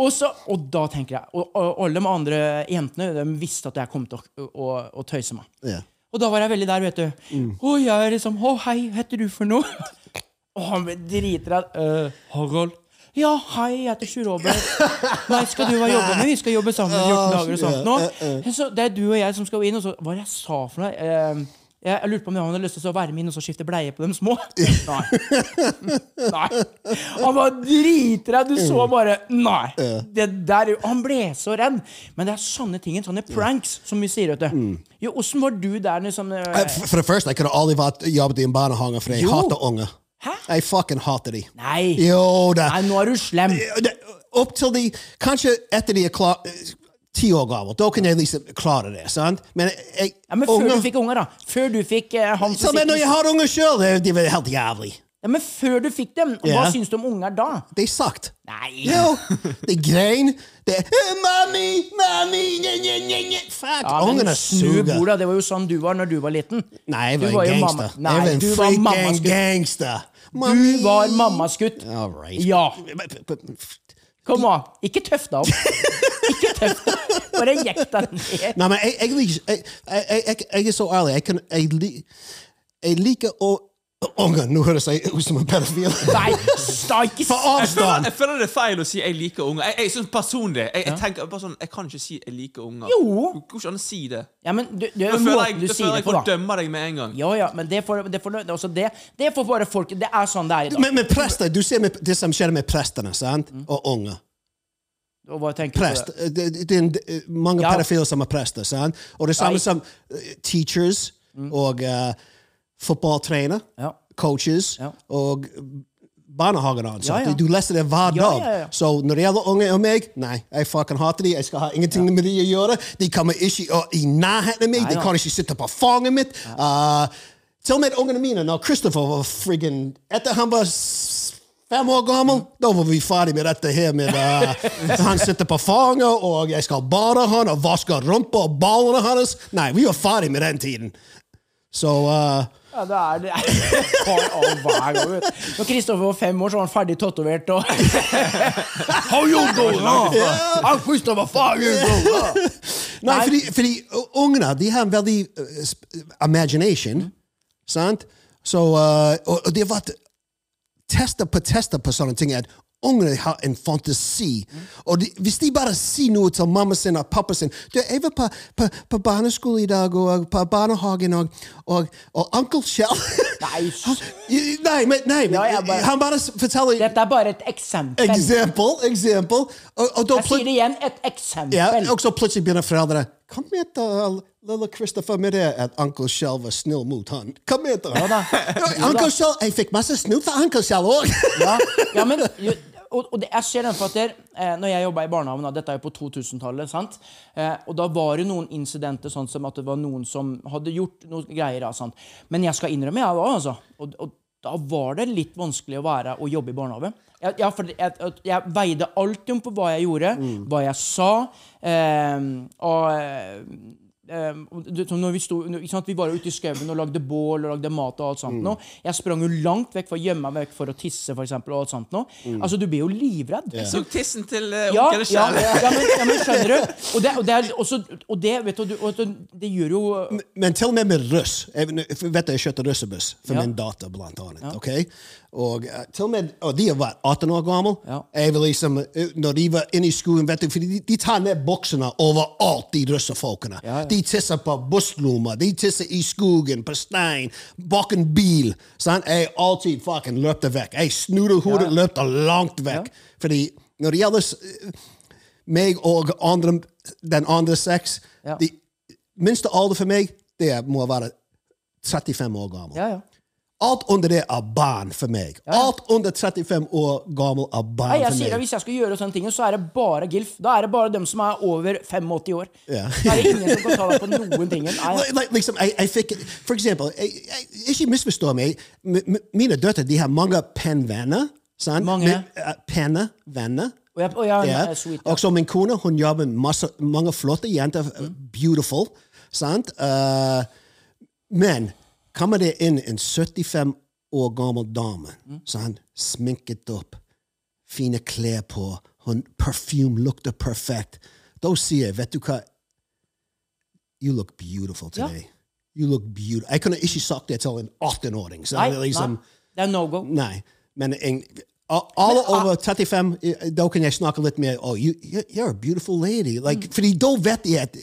Og, så, og da tenker jeg Og, og alle de andre jentene de visste at jeg kom til å, å, å tøyse meg. Og da var jeg veldig der, vet du. Å, jeg er liksom Å, hei, hva heter du for noe? Og han ble dritredd. Uh, Harald. Ja, hei, jeg heter Sjur Robert. Nei, skal du være jobbe med? Vi skal jobbe sammen i 14 dager og sånt nå. Så det er du og jeg som skal inn, og så Hva var det jeg sa for noe? Eh, jeg, jeg lurte på om han hadde lyst til å være med inn og så skifte bleie på dem små. Nei. Nei. Han var dritredd. Du så bare Nei. Det der, han ble så redd. Men det er sånne ting, sånne pranks, som vi sier. vet du. Jo, Åssen var du der liksom eh, Eh, For for det første, jeg kunne aldri vært jobbet i en barnehage, for jeg Jo. hater unger. Hæ? Jeg fucking hater de. Nei. Jo da. Nei, nå er du slem. Opp til de Kanskje etter de er klar Ti år gammel. Da kan jeg liksom klare det. sant? Men jeg, Ja, men Før unger- du fikk unger, da. Før du fikk uh, han som men når jeg har unger sjøl, de var helt jævlig. ja, Men før du fikk dem, hva Ja. syns du om unger da? Det er sagt. Nei. Jo, de grein. Det er «Eh, Mami, mami, nye, nye, nye. Fuck, Ja, ungene suger. bordet, Det var jo sånn du var når du var liten. Nei, jeg var var en gangster. mamma- jeg var en du var gangster. gangster. Du var mammaskutt. All right. Ja. Kom an. Ikke tøff deg opp. Ikke tøff. Bare jekk deg ned. Nei, men jeg, jeg, jeg, jeg, jeg, jeg, jeg er så ærlig. Jeg, kan, jeg, jeg liker å Unger, nå høres jeg ut som en pedofil. Nei, sta ikke For Jeg føler, avstand! jeg føler det er feil å si 'jeg liker unger'. Jeg, jeg, synes personlig jeg, jeg tenker bare sånn, jeg kan ikke si 'jeg liker unger'. Jo. Det går ikke an å si det. Ja, men du, du, Da er føler jeg, du da sier føler det jeg på, dømmer deg med en gang. Ja, ja, men det får, det får, det, det får bare folk Det er sånn det er i dag. Men, men prester, du ser med, det som skjer med prestene sant? Mm. og unger. Og hva tenker du på Prest. det? Det, er er mange Ja. pedofile som er prester. sant? Og det samme Nei. som teachers teachers og uh, fotballtrener, Ja. coaches Ja. og barnehageansatte. Ja, ja. Du leser det hver dag. ja. Så når det gjelder unge og meg, nei, jeg fucking hater de. Jeg skal ha ingenting med de å gjøre. De kommer ikke i nærheten av meg. Nei, de kan ikke sitte på fanget mitt. Uh, Til og med ungene mine, når Christopher var friggin Etter han var fem år gammel, da var vi ferdig med dette her med uh, Han sitter på fanget, og jeg skal bade han og vaske rumpa og ballene hans. Nei, vi var ferdig med den tiden. Så uh, Ja, det er det. av hver gang. Når Kristoffer var fem år, så var han ferdig tatovert og How you doing? I'm Christopher, fuck you doing? Nei, Nei. fordi, fordi ungene de har en veldig uh, imagination, sant? Så, uh, og, og det har vært tester på tester på sånne ting at ungene har en fantasi. Og de, hvis de bare sier noe til mamma sin og pappa sin du, 'Jeg var på, på, på barneskole i dag, og på barnehagen, og, og, og onkel Kjell Nei, Nei, men, nei, Ja, bare- han bare forteller Dette er bare et eksempel. Eksempel, eksempel. Og, og da Jeg sier det igjen, et eksempel. ja, og så plutselig begynner foreldrene Kom til lille Christopher med det at onkel Shell var snill mot han. Kom igjen, da. Onkel Shell, Jeg fikk masse snill fra onkel Shell òg! ja, ja, men jo, og, og det, jeg ser den for at der, eh, når jeg jobba i barnehagen, dette er jo på 2000-tallet, sant? Eh, og da var det noen incidenter sånn som at det var noen som hadde gjort noen greier. Sant? Men jeg skal innrømme, jeg òg, altså. Og, og da var det litt vanskelig å være og jobbe i barnehage. Jeg, ja, for jeg, jeg, jeg veide alltid om på hva jeg gjorde, hva jeg sa. Eh, og eh, eh, som når vi, sto, ikke sant? vi var ute i skauen og lagde bål og lagde mat. og alt sånt mm. Jeg sprang jo langt vekk for å gjemme meg vekk for å tisse. For eksempel, og alt sånt nå. Altså, Du blir jo livredd. Så tissen til uh, Ja, onkel ja, ja, men, ja, men skjønner du? Og det, og det, er også, og det vet du, og det, det gjør jo Men til og med med russ Jeg vet du, jeg kjørte russebuss for Ja. min datter, blant annet. ok? Og eh, til og med og de var 18 år gamle. Ja. Jeg var liksom, eh, når de var inne i skolen, vet du, for de, de tar ned buksene overalt, de russefolkene. Ja, ja. De tisser på busslommer, de tisser i skogen, på stein, bak en bil. Sant? Jeg alltid fucking løpte vekk. Jeg snudde hodet, løpte langt vekk. Fordi når det gjelder eh, meg og andre, den andre sex Ja. de, Minste alder for meg, det må være 35 år gammel. Ja, ja. Alt under det er barn for meg. Alt under 35 år gammel er barn Nei, jeg for sier at. Hvis jeg skal gjøre sånne ting, så er det bare GILF. Da er det bare dem som er over 85 år. Ja. Da er det ingen som kan ta deg på noen ting. Nei, Li- li- Liksom, jeg, jeg fikk, for eksempel, jeg, jeg, ikke misforstå meg, M- mine døtre de har mange pennvenner. sant? Mange? Penne venner. pennevenner. Og jeg, og jeg Ja. er sweet. Ja. Og så min kone hun jobber masse, mange flotte jenter. Mm. Beautiful. Sant? Uh, men kommer det inn en 75 år gammel dame, sant? sminket opp, fine klær på, hun perfume lukter perfekt, da sier jeg, vet du hva You look beautiful Ja. today. You look beautiful. Jeg kunne ikke sagt det til en 18-åring. så Nei, liksom, nei, det er no go. Nei, men en, alle over 35, eh, da kan jeg snakke litt mer oh, you- You're a beautiful lady. Like, Mm. Fordi da vet jeg at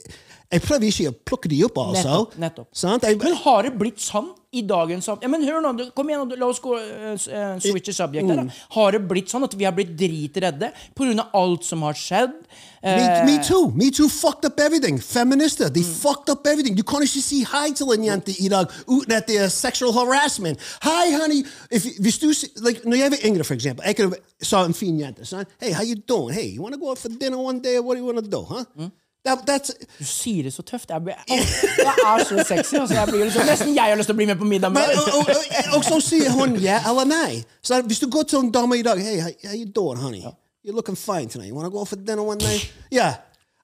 Jeg prøver ikke å plukke de opp, altså. Nettopp, nettopp. Jeg, Men har det blitt sånn i dagens ja, men hør nå, Kom igjen, la oss gå uh, switche subject her. Mm. da. Har det blitt sånn at vi har blitt dritredde pga. alt som har skjedd? me, Eh, me too. Me too fucked up everything. Feminister, Mm. fucked up everything. Du kan ikke si hei til en jente i dag uten at det er sexual harassment. Hi, honey. If, hvis du, like, når jeg var yngre, for eksempel, jeg kunne sa en fin jente. Sånn, hey, how you doing? Hey, you want to go out for dinner one day? What do you want to do? Huh? Mm. That, that's, Du sier det så tøft. Jeg, blir, jeg er så sexy. Altså, jeg blir liksom, nesten jeg har lyst til å bli med på middag med Men, og, og, og, og så sier hun ja eller nei. Så hvis du går til en dame i dag Hey, how, you doing, honey? You're looking fine tonight. You wanna go for dinner one night? Yeah.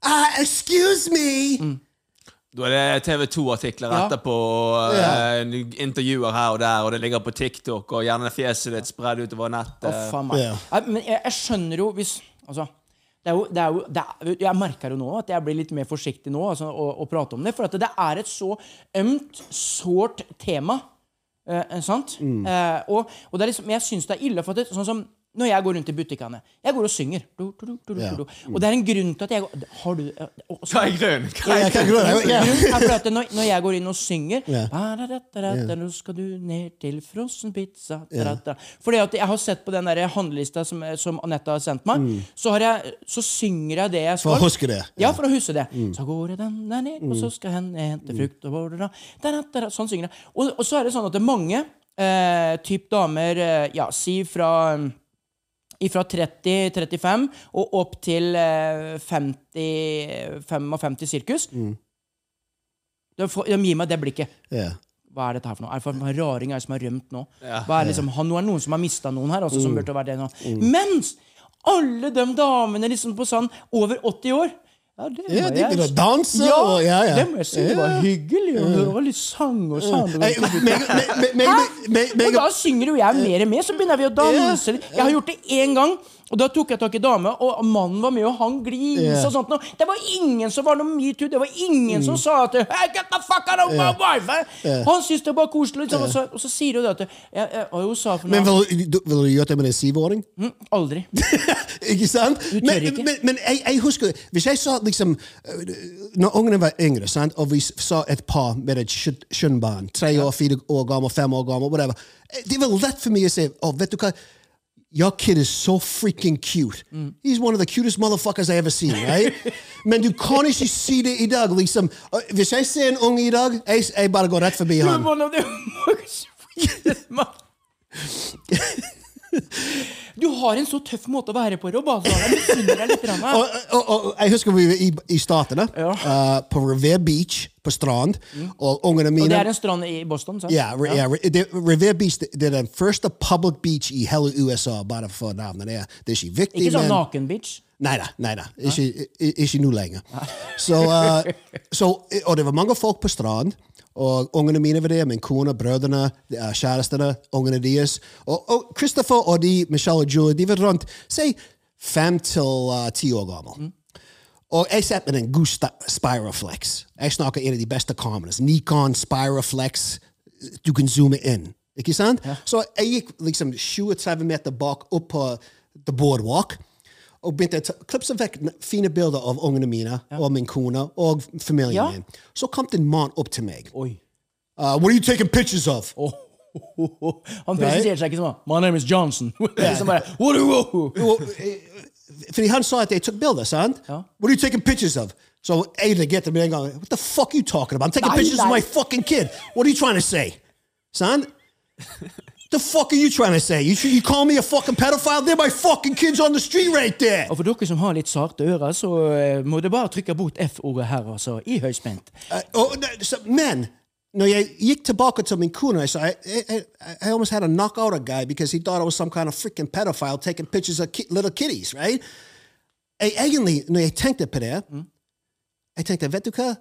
Ah, excuse me! Da er det TV 2-artikler Ja. etterpå, eh, intervjuer her og der, og det ligger på TikTok, og gjerne fjeset ditt spredd utover nettet. Meg. Ja. Nei, Men jeg, jeg skjønner jo hvis Altså det er jo, det er jo, det er, jeg merker jo nå at jeg blir litt mer forsiktig nå altså, å, å prate om det. For at det er et så ømt, sårt tema. Eh, sant? Mm. Eh, og, og liksom, jeg syns det er ille. For at det, sånn som når jeg går rundt i butikkene Jeg går og synger. Du, du, du, du, Ja. du. Og det er en grunn til at jeg går Har du eh, så- Hva er grunnen? Hva er når, jeg går inn og synger Nå skal du ned til frossen pizza. Fordi at jeg har sett på den der handlelista som, som Anette har sendt meg, så, har jeg, så synger jeg det jeg skal. For å huske det. Ja, for å huske det. Så går jeg den der ned, og så skal hen hente frukt og border, Sånn synger jeg. Og, og så er det sånn at det er mange eh, typ damer, eh, ja, si fra fra 30-35 og opp til eh, 50-55 sirkus. De, får, de gir meg det blikket. Yeah. hva er dette her for noe? Er det for en raring er som har rømt nå? Hva er liksom, han, nå er det noen som har mista noen her, altså, som burde vært det nå. Mens alle de damene liksom på sånn over 80 år ja, det Ja, de jeg- danse, Ja, og- ja, ja. det må jeg si. Det var hyggelig å høre litt sang og sang. Og da synger jo jeg mer og mer, så begynner vi å danse. Jeg har gjort det én gang, og da tok jeg tak i dame, og mannen var med, og han gliste yeah. og sånt. Det var ingen som var noe metoo, det var ingen som sa at hey, get the fuck out of my wife! Yeah. Han syntes det var koselig, liksom, og, så, og så sier hun det at jeg, jeg, hun sa for Men noe vil, du- vil du gjøre det med en syvåring? Mm, Aldri. ikke sant? tør Men, ikke. men, men jeg, jeg husker Hvis jeg sa liksom øh, Når ungene var yngre, sant? og vi sa et par med et skjø- skjønnbarn, tre år, fire år gammel, fem år gammel, whatever, eh, det var lett for meg å si oh, vet du hva? Your kid is so freaking cute. He's one of the cutest motherfuckers I ever seen, right? Men du kan ikke si det i dag. liksom. Hvis jeg ser en unge i dag, jeg, jeg bare går rett forbi Du er han. one of the Du har en så tøff måte å være på, Rob. Altså. Jeg misunner deg litt. Og, og, og, jeg husker vi var i, i Statene, Ja. uh, på Revere Beach på strand, og ungene mine Og det er en strand i Boston, sant? Ja, re, ja. re- det, Revere Beach det, det er den første public beach i hele USA, bare for navnet. Det er, det er ikke viktig, Ikke sånn men naken beach? Nei da. nei da. Ikke, ikke nå lenger. Så, uh, så, og det var mange folk på strand. Og ungene mine var der, min kone, brødrene, kjærestene, ungene deres. Og, og Christopher og de, Michelle og Julie, de var rundt si fem til uh, ti år gamle. Og jeg satt med en god Spiroflex. Jeg snakker en av de beste kameraene. Nikon Spiroflex. Du kan zoome inn. Ikke sant? Så jeg gikk liksom 20-30 meter bak opp på the boardwalk. Og begynte å klipse vekk fine bilder av ungene mine og min kone og familien Ja. min. Så kom det en mann opp til meg. Oi. Uh, what are you taking pictures of? Han presenterer seg ikke sånn My name is Johnson. bare, eh, Fordi han sa at jeg tok bilder, sant? Ja. What are you taking pictures of? Så jeg reagerte med en gang. What the fuck are you talking about? I'm taking Nei, pictures of my fucking kid. What are you trying to say? Son? the fuck are you trying to say? You, you call me a fucking pedophile? They're my fucking kids on the street right there. Og for dere som har litt sarte ører, så eh, må dere bare trykke bort F-ordet her, altså. I høyspent. No, so, men, når jeg gikk tilbake til min kone, I, sa, I, I, I almost had to knock out a guy because he thought I was some kind of freaking pedophile taking pictures of ki little kitties, right? Jeg, egentlig, når jeg tenkte på det, jeg tenkte, vet du hva?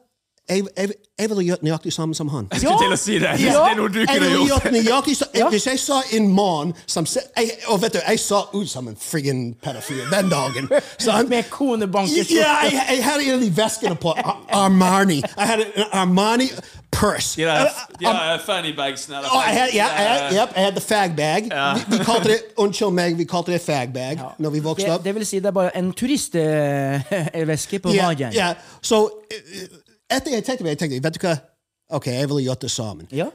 Jeg, jeg, jeg ville gjort nøyaktig samme som han. Jeg skulle til å si det. Det er noe du kunne gjort. gjort nøyaktig så, Ja. Hvis jeg sa en mann som se- jeg, Og vet du, jeg sa ut som en friggen pedofil den dagen. Han, Med konebankerskjorte. Ja, jeg, jeg hadde en av veskene på Armani. Jeg hadde en Armani purse. De der, de der funny bagsene. eller Oh, I had, yeah, I had, Eh, yep, I had the fag bag. Vi, vi kalte det, unnskyld meg, vi kalte det fag bag når vi vokste Det, opp. det vil si det er bare en turistveske på Ja, magen. ja. Så eh, etter jeg tenkte meg, jeg tenkte, vet du hva? Ok, jeg ville gjort det sammen. Ja.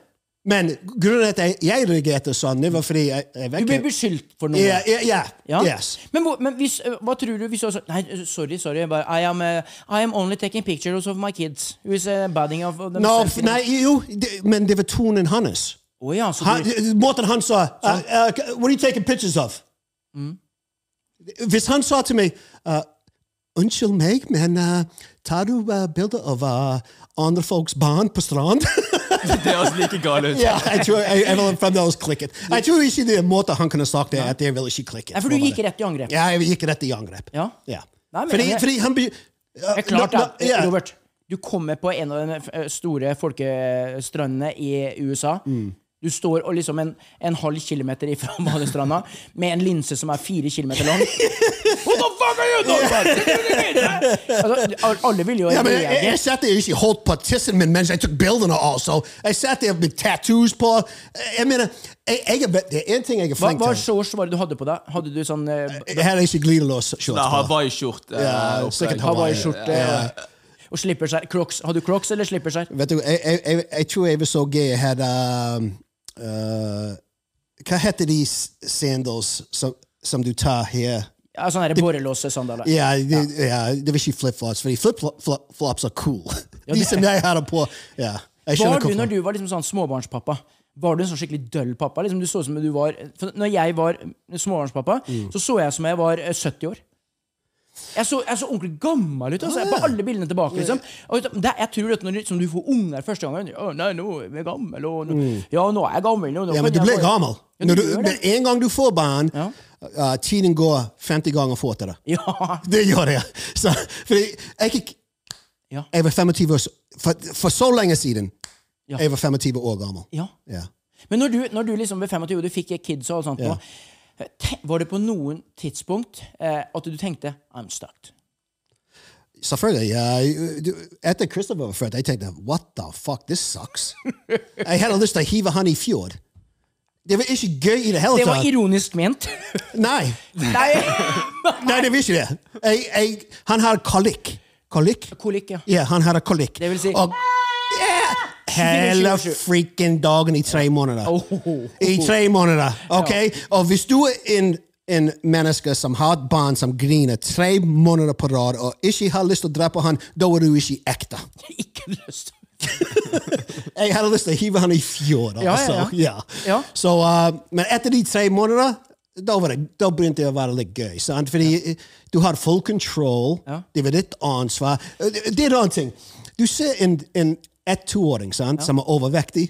Men grunnen til at jeg, jeg reagerte sånn, det var fordi jeg, jeg Du ble beskyldt for noe. Ja, ja, ja. Ja. Yes. Men, men hvis, eh, hva tror du hvis du også Nei, sorry, sorry. Bare, I, am, uh, I am only taking pictures of my kids. Who is uh, badding of them. No, nei, jo, det, men det var tonen hans. Oh, ja, så Han, du, måten han sa uh, uh, What are you taking pictures of? Hvis han sa til meg uh, Unnskyld meg, men uh, tar du uh, bilder av uh, andre folks barn på strand? Det høres like galt ut. ja, jeg tror jeg, jeg ville fremdeles klikket. Jeg tror ikke det er måte han kunne sagt det, at jeg ville ikke klikke. Nei, for du gikk rett i angrep. Ja, jeg gikk rett i angrep. Ja. Ja. Nei, men- fordi, jeg, fordi han Uh, Det er klart da, ja. Robert, du kommer på en av de eh, store folkestrandene i USA. Mm. Du står og liksom en, en halv kilometer ifra badestranda med en linse som er fire kilometer lang. What the fuck are you doing? altså, alle vil jo Ja, men jeg, reagere. satt der ikke holdt på tissen min mens jeg tok bildene også. Jeg satt der med tattoos på. Jeg mener, jeg, jeg, er- det er én ting jeg er flink til. hva hva shorts var det du hadde på deg? Hadde du sånn eh, Jeg hadde ikke glidelås shorts Nei, på. Hawaii-skjorte. Ja, eh, sikkert opplegg. Hawaii. Hawaii-skjorte og, slipper slipperskjær? Crocs. Har du crocs eller slipperskjær? Vet du, jeg, jeg, jeg, jeg tror jeg var så gøy. Jeg hadde um, uh, Hva heter de sandals som, som du tar her? Ja, sånne borrelåsesandaler. Ja, ja. ja, det var ikke flipflops, fordi flipflops er cool. De som jeg hadde på. Ja, Var du når du var liksom sånn småbarnspappa? Var du en sånn skikkelig døll pappa? Liksom du så som du var Når jeg var småbarnspappa, Mm. så så jeg som jeg var eh, 70 år. Jeg så, jeg så ordentlig gammel ut. Altså, på alle bildene tilbake. liksom og det, Jeg tror at når du, du får unger første gangen Å, nei, nå er jeg gammel. Og, nå, Ja, nå er jeg gammel. Nå, nå Mm. Ja, men du blir gammel. Ja, du men en gang du får barn, Ja. uh, tiden går 50 ganger fortere. Ja. Det gjør det. Så, jeg, Ja. jeg var 25 år, for, for så lenge siden. Ja. Jeg var 25 år gammel. ja. Ja. Men når du, når du liksom ved 25 og du fikk kids og alt sånt, Ja. nå, var det på noen tidspunkt eh, at du tenkte I'm stuck? Selvfølgelig. Uh, Etter Christopher var født, jeg tenkte what the fuck, this sucks. jeg hadde lyst til å hive han i fjord. Det var ikke gøy i det hele Det var ironisk ment. Nei. Nei, Nei, det var ikke det. Jeg, jeg, han har kolikk. Kolikk? Kolikk, ja. Ja, han har kolikk. Det vil si- Og, hele freaking dagen i tre måneder. Oh. I tre måneder, ok? Og hvis du er en, en menneske som har et barn som griner tre måneder på rad, og ikke har lyst til å drepe han, da er du ikke ekte. Ikke lyst. Jeg hadde lyst til å hive han i fjord. Ja, ja, Altså. ja. Ja. Så, uh, men etter de tre månedene, da, var det, da begynte det å være litt gøy. Sant? Fordi du har full control. Det var ditt ansvar. Det er en annen ting. Du ser en, en ett-toåring sant, som er overvektig,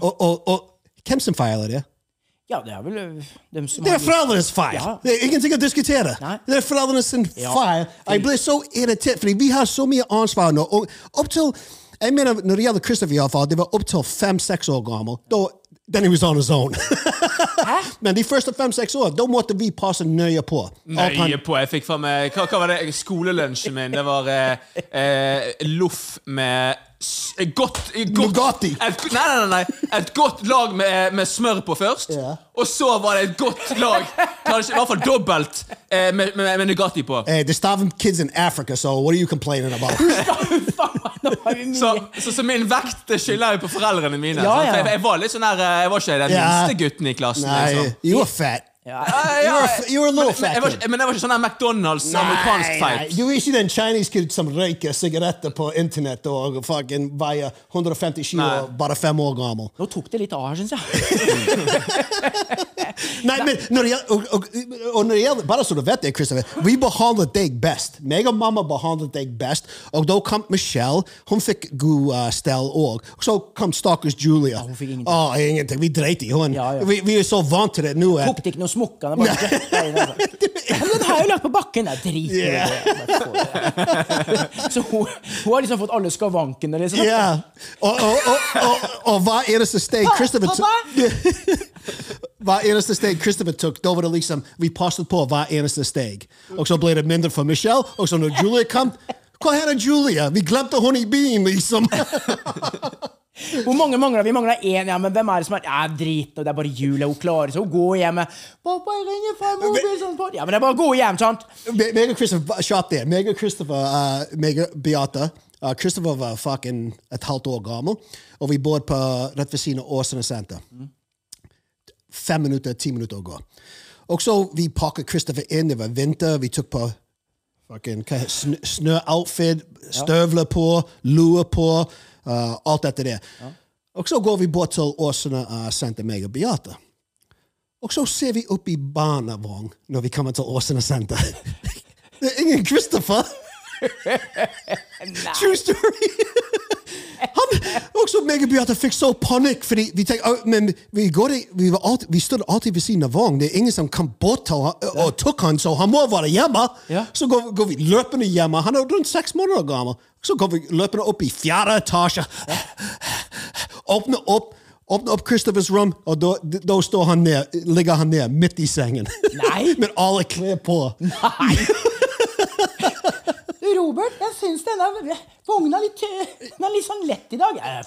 og, og, og hvem som feiler det? Ja, det er vel dem som Det er foreldrenes feil! Ja. Det er ingenting å diskutere. Nei. Det er foreldrenes Ja. feil. Jeg blir så irritert, fordi vi har så mye ansvar nå. Og opp til, jeg mener, Når det gjelder Christopher, i alle fall, det var opp til fem-seks år gammel. Da, then he was on his own. Men de første fem-seks år, da måtte vi passe nøye på. Nøye på. Jeg fikk fra meg Hva, hva var det? Skolelunsjen min. Det var eh, eh, loff med godt, godt. Et, nei, nei, nei. Et godt lag med, med smør på først. Yeah. Og så var det et godt lag, kanskje i hvert fall dobbelt, eh, med, med, med Nugatti på. Hey, there's starving kids in Africa, so what are you complaining about? Så, så, så min vekt skylder jeg på foreldrene mine. Ja, ja. Jeg, jeg var litt sånn her eh, Jeg var ikke den Ja. minste gutten i klassen. Nei, liksom. you were fat. Ja. Eh, you're, a a little men, men, jeg men jeg var ikke sånn McDonald's amerikansk Nei, feit. nei, Du er ikke den Chinese kid som røyker sigaretter på internett og fucking veier 150 kilo Nei. bare fem år gammel. Nå tok det litt av her, syns jeg. Nei, men når det gjelder, og, og, og når det gjelder, bare så du vet det, Christopher, vi behandlet deg best. Meg og mamma behandlet deg best. Og da kom Michelle. Hun fikk god uh, stell òg. Så kom stakkars Julia. hun fikk ingenting. Oh, ingenting. Vi dreit i henne. Ja, ja. Vi, vi er så vant til det nå. at- Han bare inn, altså. Den har jeg jo lagt på bakken! Jeg driter i det. Så hun, hun har liksom fått alle skavankene, liksom. Yeah. Og, og, og, og, hver eneste steg Christopher tok Hver eneste steg Christopher tok, da var det liksom Vi passet på hver eneste steg. Og så ble det mindre for Michelle. Og så når Julia kom Hva heter Julia? Vi glemte henne i bilen, liksom. Hvor mange mangler vi? Mangler én. Ja, men hvem er det som er Ja, drit nå, det er bare Julia. Hun klarer seg. Hun går hjem med 'Pappa, jeg ringer fra mobilen.' Sånn, ja, men det er bare å gå hjem, sant? Meg og Christopher kjapt det. Meg og Christopher, uh, meg og Beate uh, Christopher var fucking et halvt år gammel, og vi bodde på rett ved siden av Åsane Senter. Fem minutter, ti minutter å gå. Og så vi pakket Christopher inn. Det var vinter. Vi tok på fucking snø- snøoutfit, støvler på, lue på, uh, alt dette der. Og så går vi bort til Åsene uh, Senter, meg og Beate. Og så ser vi opp i barnevogn når vi kommer til Åsene Senter. Det er ingen Christopher! True story! Han, også meg og Beate fikk så panikk, fordi vi tenkte «Å, men vi, går, vi, var alltid, vi stod alltid ved siden av vogn. Det er ingen som kom bort til han, og tok han, så han må være hjemme. Ja. Så går, går vi løpende hjemme. Han er rundt seks måneder gammel. Så går vi løpende opp i fjerde etasje. Åpner opp. Åpner opp Christophers rom, og da, da står han ned, ligger han ned midt i sengen. Nei. Med alle klær på. Nei! Robert, jeg syns denne vogna er litt, den er litt sånn lett i dag. Eh.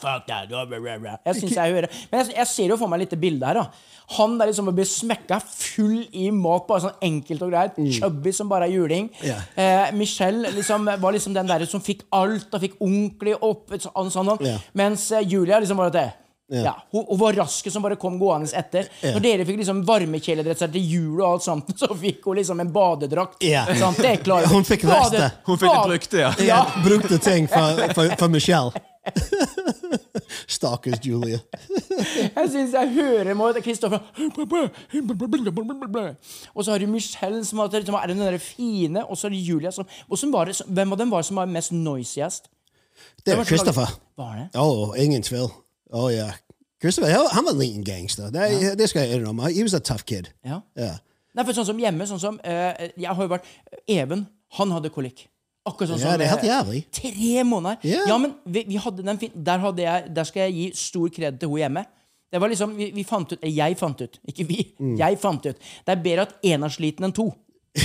Jeg synes jeg hører Men jeg, jeg ser jo for meg litt bilde her. da Han der liksom blir smekka full i mat, bare sånn enkelt og greit. Chubby som bare er juling. Yeah. Eh, Michelle liksom, var liksom den der som fikk alt, og fikk ordentlig opp. Sånn, sånn, sånn. Yeah. Mens eh, Julia liksom bare det Ja. ja. hun, hun var rask som bare kom gående etter. Ja. Når dere fikk liksom varmekjeledresser til jul, og alt sånt, så fikk hun liksom en badedrakt. Ja. Sant? Det klarer Hun fikk rester. Hun fikk det bad- brukte, ja. Ja, brukte ting for, for, for Michelle. Stakkars Julia. Jeg syns jeg hører Kristoffer Og så har du Michelle, som, har- som er den der fine, og så er det Julia som var Hvem av dem var som var mest noisiest? Det var er Kristoffer. Christopher. Var det? Å, ingen tvil. Å ja. Christopher, han- han var en liten gangster. Det, det skal jeg innrømme. He was a tough kid. Ja. Yeah. Nei, for sånn som hjemme, sånn som uh, Jeg har jo vært Even, han hadde kolikk. Akkurat sånn Ja, som det er helt eh, jævlig. Tre måneder! Ja. Ja, men vi, vi hadde den fin Der, hadde jeg, der skal jeg gi stor kred til hun hjemme. Det var liksom, vi, vi fant ut, eh, Jeg fant ut, ikke vi. Mm. Jeg fant ut. Det er bedre at én er sliten enn to.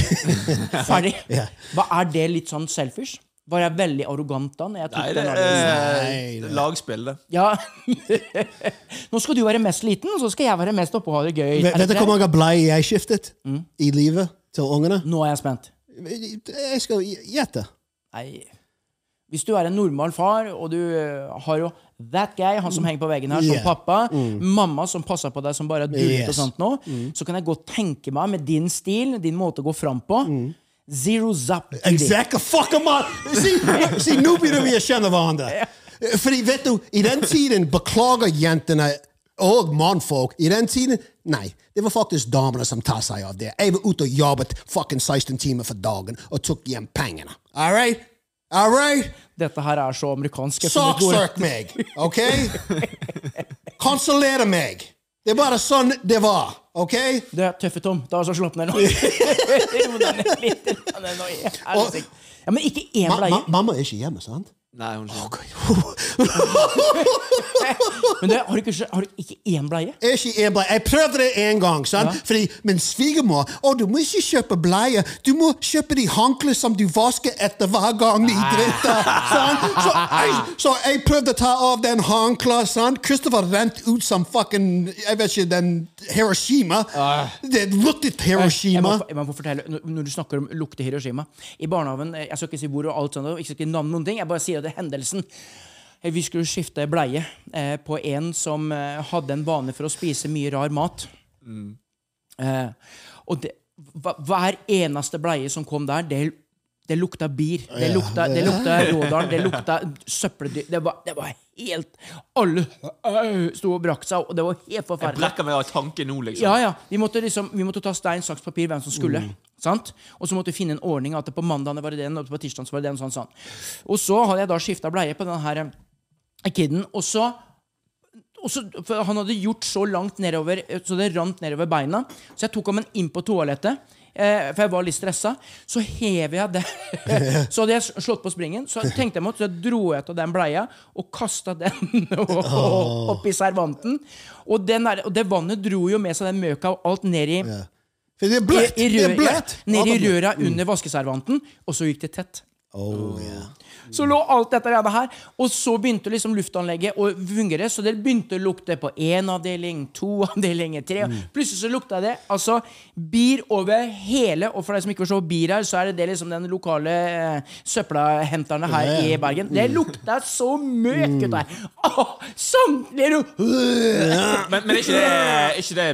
Ferdig. yeah. Hva Er det litt sånn selfish? Var jeg veldig arrogant da? Når jeg tok Nei, det den avgjørelsen? Nei, det- lagspill, det. Ja. Nå skal du være mest liten, så skal jeg være mest oppe og ha det gøy. Vet, vet du hvor mange blei jeg skiftet Mm. i livet til ungene? Nå er jeg spent. Jeg skal gjette. Nei. Hvis du er en normal far, og du eh, har jo that guy, han som henger på veggen her, som Yeah. pappa, mamma som passer på deg som bare er dullet og sånt nå, så kan jeg godt tenke meg, med din stil, din måte å gå fram på Zero zap. Exactly. Fuck them up! Si, nå begynner vi å kjenne hverandre. Fordi, vet du, i den tiden beklager jentene og mannfolk. I den tiden Nei, det var faktisk damene som tar seg av det. Jeg var ute og jobbet fucking 16 timer for dagen og tok hjem pengene. All right? All right? Dette her er så amerikansk. Saksøk meg, OK? Konsulere meg. Det er bare sånn det var, OK? Du er tøffe Tom. Da har slapp slått. Ned nå. Ja, men ikke én Ma ma mamma er ikke hjemme, sant? Nei, hun Men du, har du ikke, har du ikke én bleie? Er ikke en bleie. Jeg prøvde det en gang. sant? Fordi min svigermor Å, du må ikke kjøpe bleie. Du må kjøpe de håndklær som du vasker etter hver gang de driter. Så, jeg, så jeg prøvde å ta av den håndkleet. Christopher rent ut som fucking jeg vet ikke, den Hiroshima. Det luktet Jeg må, Hiroshima. jeg må fortelle, når- du snakker om lukte Hiroshima I barnehagen Jeg skal ikke si hvor og alt sånt, og ikke navn noen ting. Jeg bare sier er hendelsen. Eh, Vi skulle skifte bleie eh, på en som eh, hadde en vane for å spise mye rar mat. Eh, og det, hver eneste bleie som kom der, det, det lukta bir. Det lukta, det lukta Rådalen, det lukta søppeldyr. Det var, det var helt Alle øh, sto og brakk seg, og det var helt Jeg forferdelig. brekker meg av tanke nå, liksom. Ja, ja. Vi måtte, liksom, vi måtte ta stein, saks, papir, hvem som skulle. Mm. Sant? Og så måtte vi finne en ordning at det på mandag var det den, og på tirsdag var det den. Sånn, sånn. Og så hadde jeg da skifta bleie på den her eh, kiden, og så og så, Han hadde gjort så langt nedover eh, så det rant nedover beina. Så jeg tok ham inn på toalettet, eh, for jeg var litt stressa. Så hev jeg det. så hadde jeg slått på springen, så tenkte jeg meg så dro jeg av den bleia og kasta den oppi servanten. Og, den der, og det vannet dro jo med seg den møka og alt ned i yeah. det er bløtt. ned i røra under vaskeservanten, og så gikk det tett. Oh, yeah. Så lå alt dette greiene her, og så begynte liksom luftanlegget å fungere. Så det begynte å lukte på én avdeling, to avdelinger, tre Mm. Plutselig så lukta det altså bier over hele Og for deg som ikke forstår bier her, så er det det liksom den lokale eh, søppelhenterne her ja. i Bergen. Det lukta så møk ut der! Åh, samtlige ro- Men, men er ikke det, er ikke det,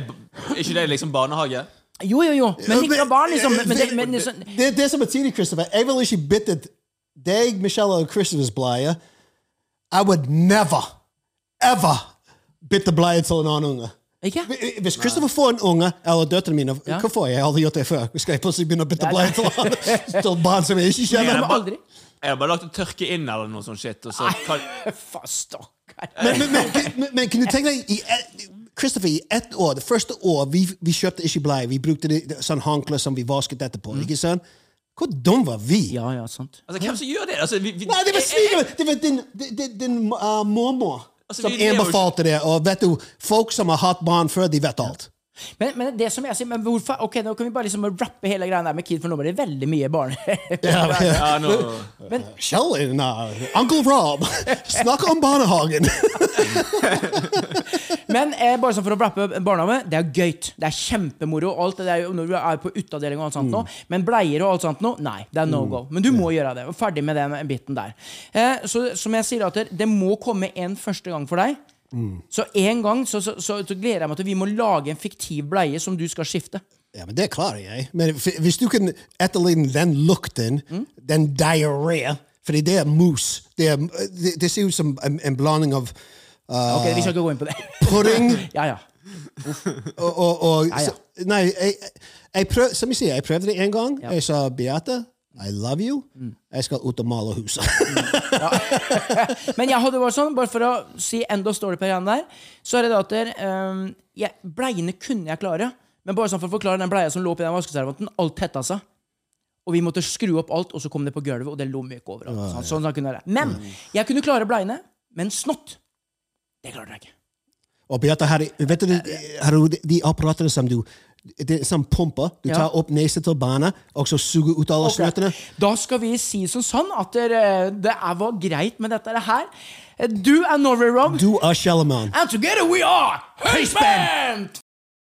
er ikke det liksom barnehage? Jo, jo, jo. Men ikke barn, liksom. Men, det, men, det, det, det som er tidlig, Christopher. Jeg vil ikke bytte deg, Michelle og Christophers bleie. I would never, ever bytte bleie til en annen unge. Ikke? Hvis Christopher får en unge, eller døtrene mine Ja. Hvorfor har jeg aldri gjort det før? Skal jeg plutselig begynne å bytte bleie til, til barn som jeg ikke kjenner? Men aldri. Jeg har bare lagt det tørke inn eller noe sånt shit. Og så kan, Men, men, men, men, men kan du tenke deg i et, Christopher, i ett år, det første år, vi, vi kjøpte ikke bleie. Vi brukte det, det, sånn håndkle som vi vasket etterpå. ikke sant? Hvor dum var vi? Ja, ja, sant. altså, hvem som gjør det? Altså, vi, vi, Nei, det var jeg- Det var din, din, din uh, mormor Altså, som anbefalte det. Og vet du, folk som har hatt barn før, de vet alt. Men, men det som jeg sier, men hvorfor Ok, nå kan vi bare liksom rappe hele greia der med Kid, for nå blir det veldig mye barn. Ja, ja. Ja, nå, Shelley, nei, Uncle Rob, snakk om barnehagen! men eh, bare sånn for å rappe barnehagen, det er gøy. Det er kjempemoro. Alt det der, når du er på uteavdeling og alt sånt nå. Men bleier og alt sånt nå, nei. Det er no go. Men du må gjøre det. Ferdig med den biten der. Eh, så som jeg sier, at det, det må komme en første gang for deg. Så en gang så, så, så, så gleder jeg meg til at vi må lage en fiktiv bleie som du skal skifte. Ja, men det klarer jeg. Men hvis du kan etterligne den lukten, den diaré Fordi det er mus. Det, er, det, det ser ut som en, en blanding av uh, Ok, Vi skal ikke gå inn på det. pudding Ja, ja. og, og, og Ja, ja. Nei, jeg, jeg prøv, som jeg sier, jeg prøvde det en gang. Ja. Mm. Jeg sa Beate, I love you. Jeg skal ut og male huset. Men jeg hadde bare sånn, bare for å si enda story på igjen der, så er det at der, um, jeg, bleiene kunne jeg klare. Men bare sånn for å forklare den bleia som lå oppi den vaskeservanten, alt tetta seg. Og vi måtte skru opp alt, og så kom det på gulvet, og det lå mye overalt. Sånn, sånn, kunne jeg. Men jeg kunne klare bleiene, men snott, det klarte jeg ikke. Og Beate, her, vet du, her, de- de apparatene som du det er sånn pumpe. Du tar opp neset til barna, og så suger ut alle okay. snøttene. Da skal vi si som sånn at det, var greit med dette her. Du er Norway Rob, Du er Shelleman. and together we are Høyspent!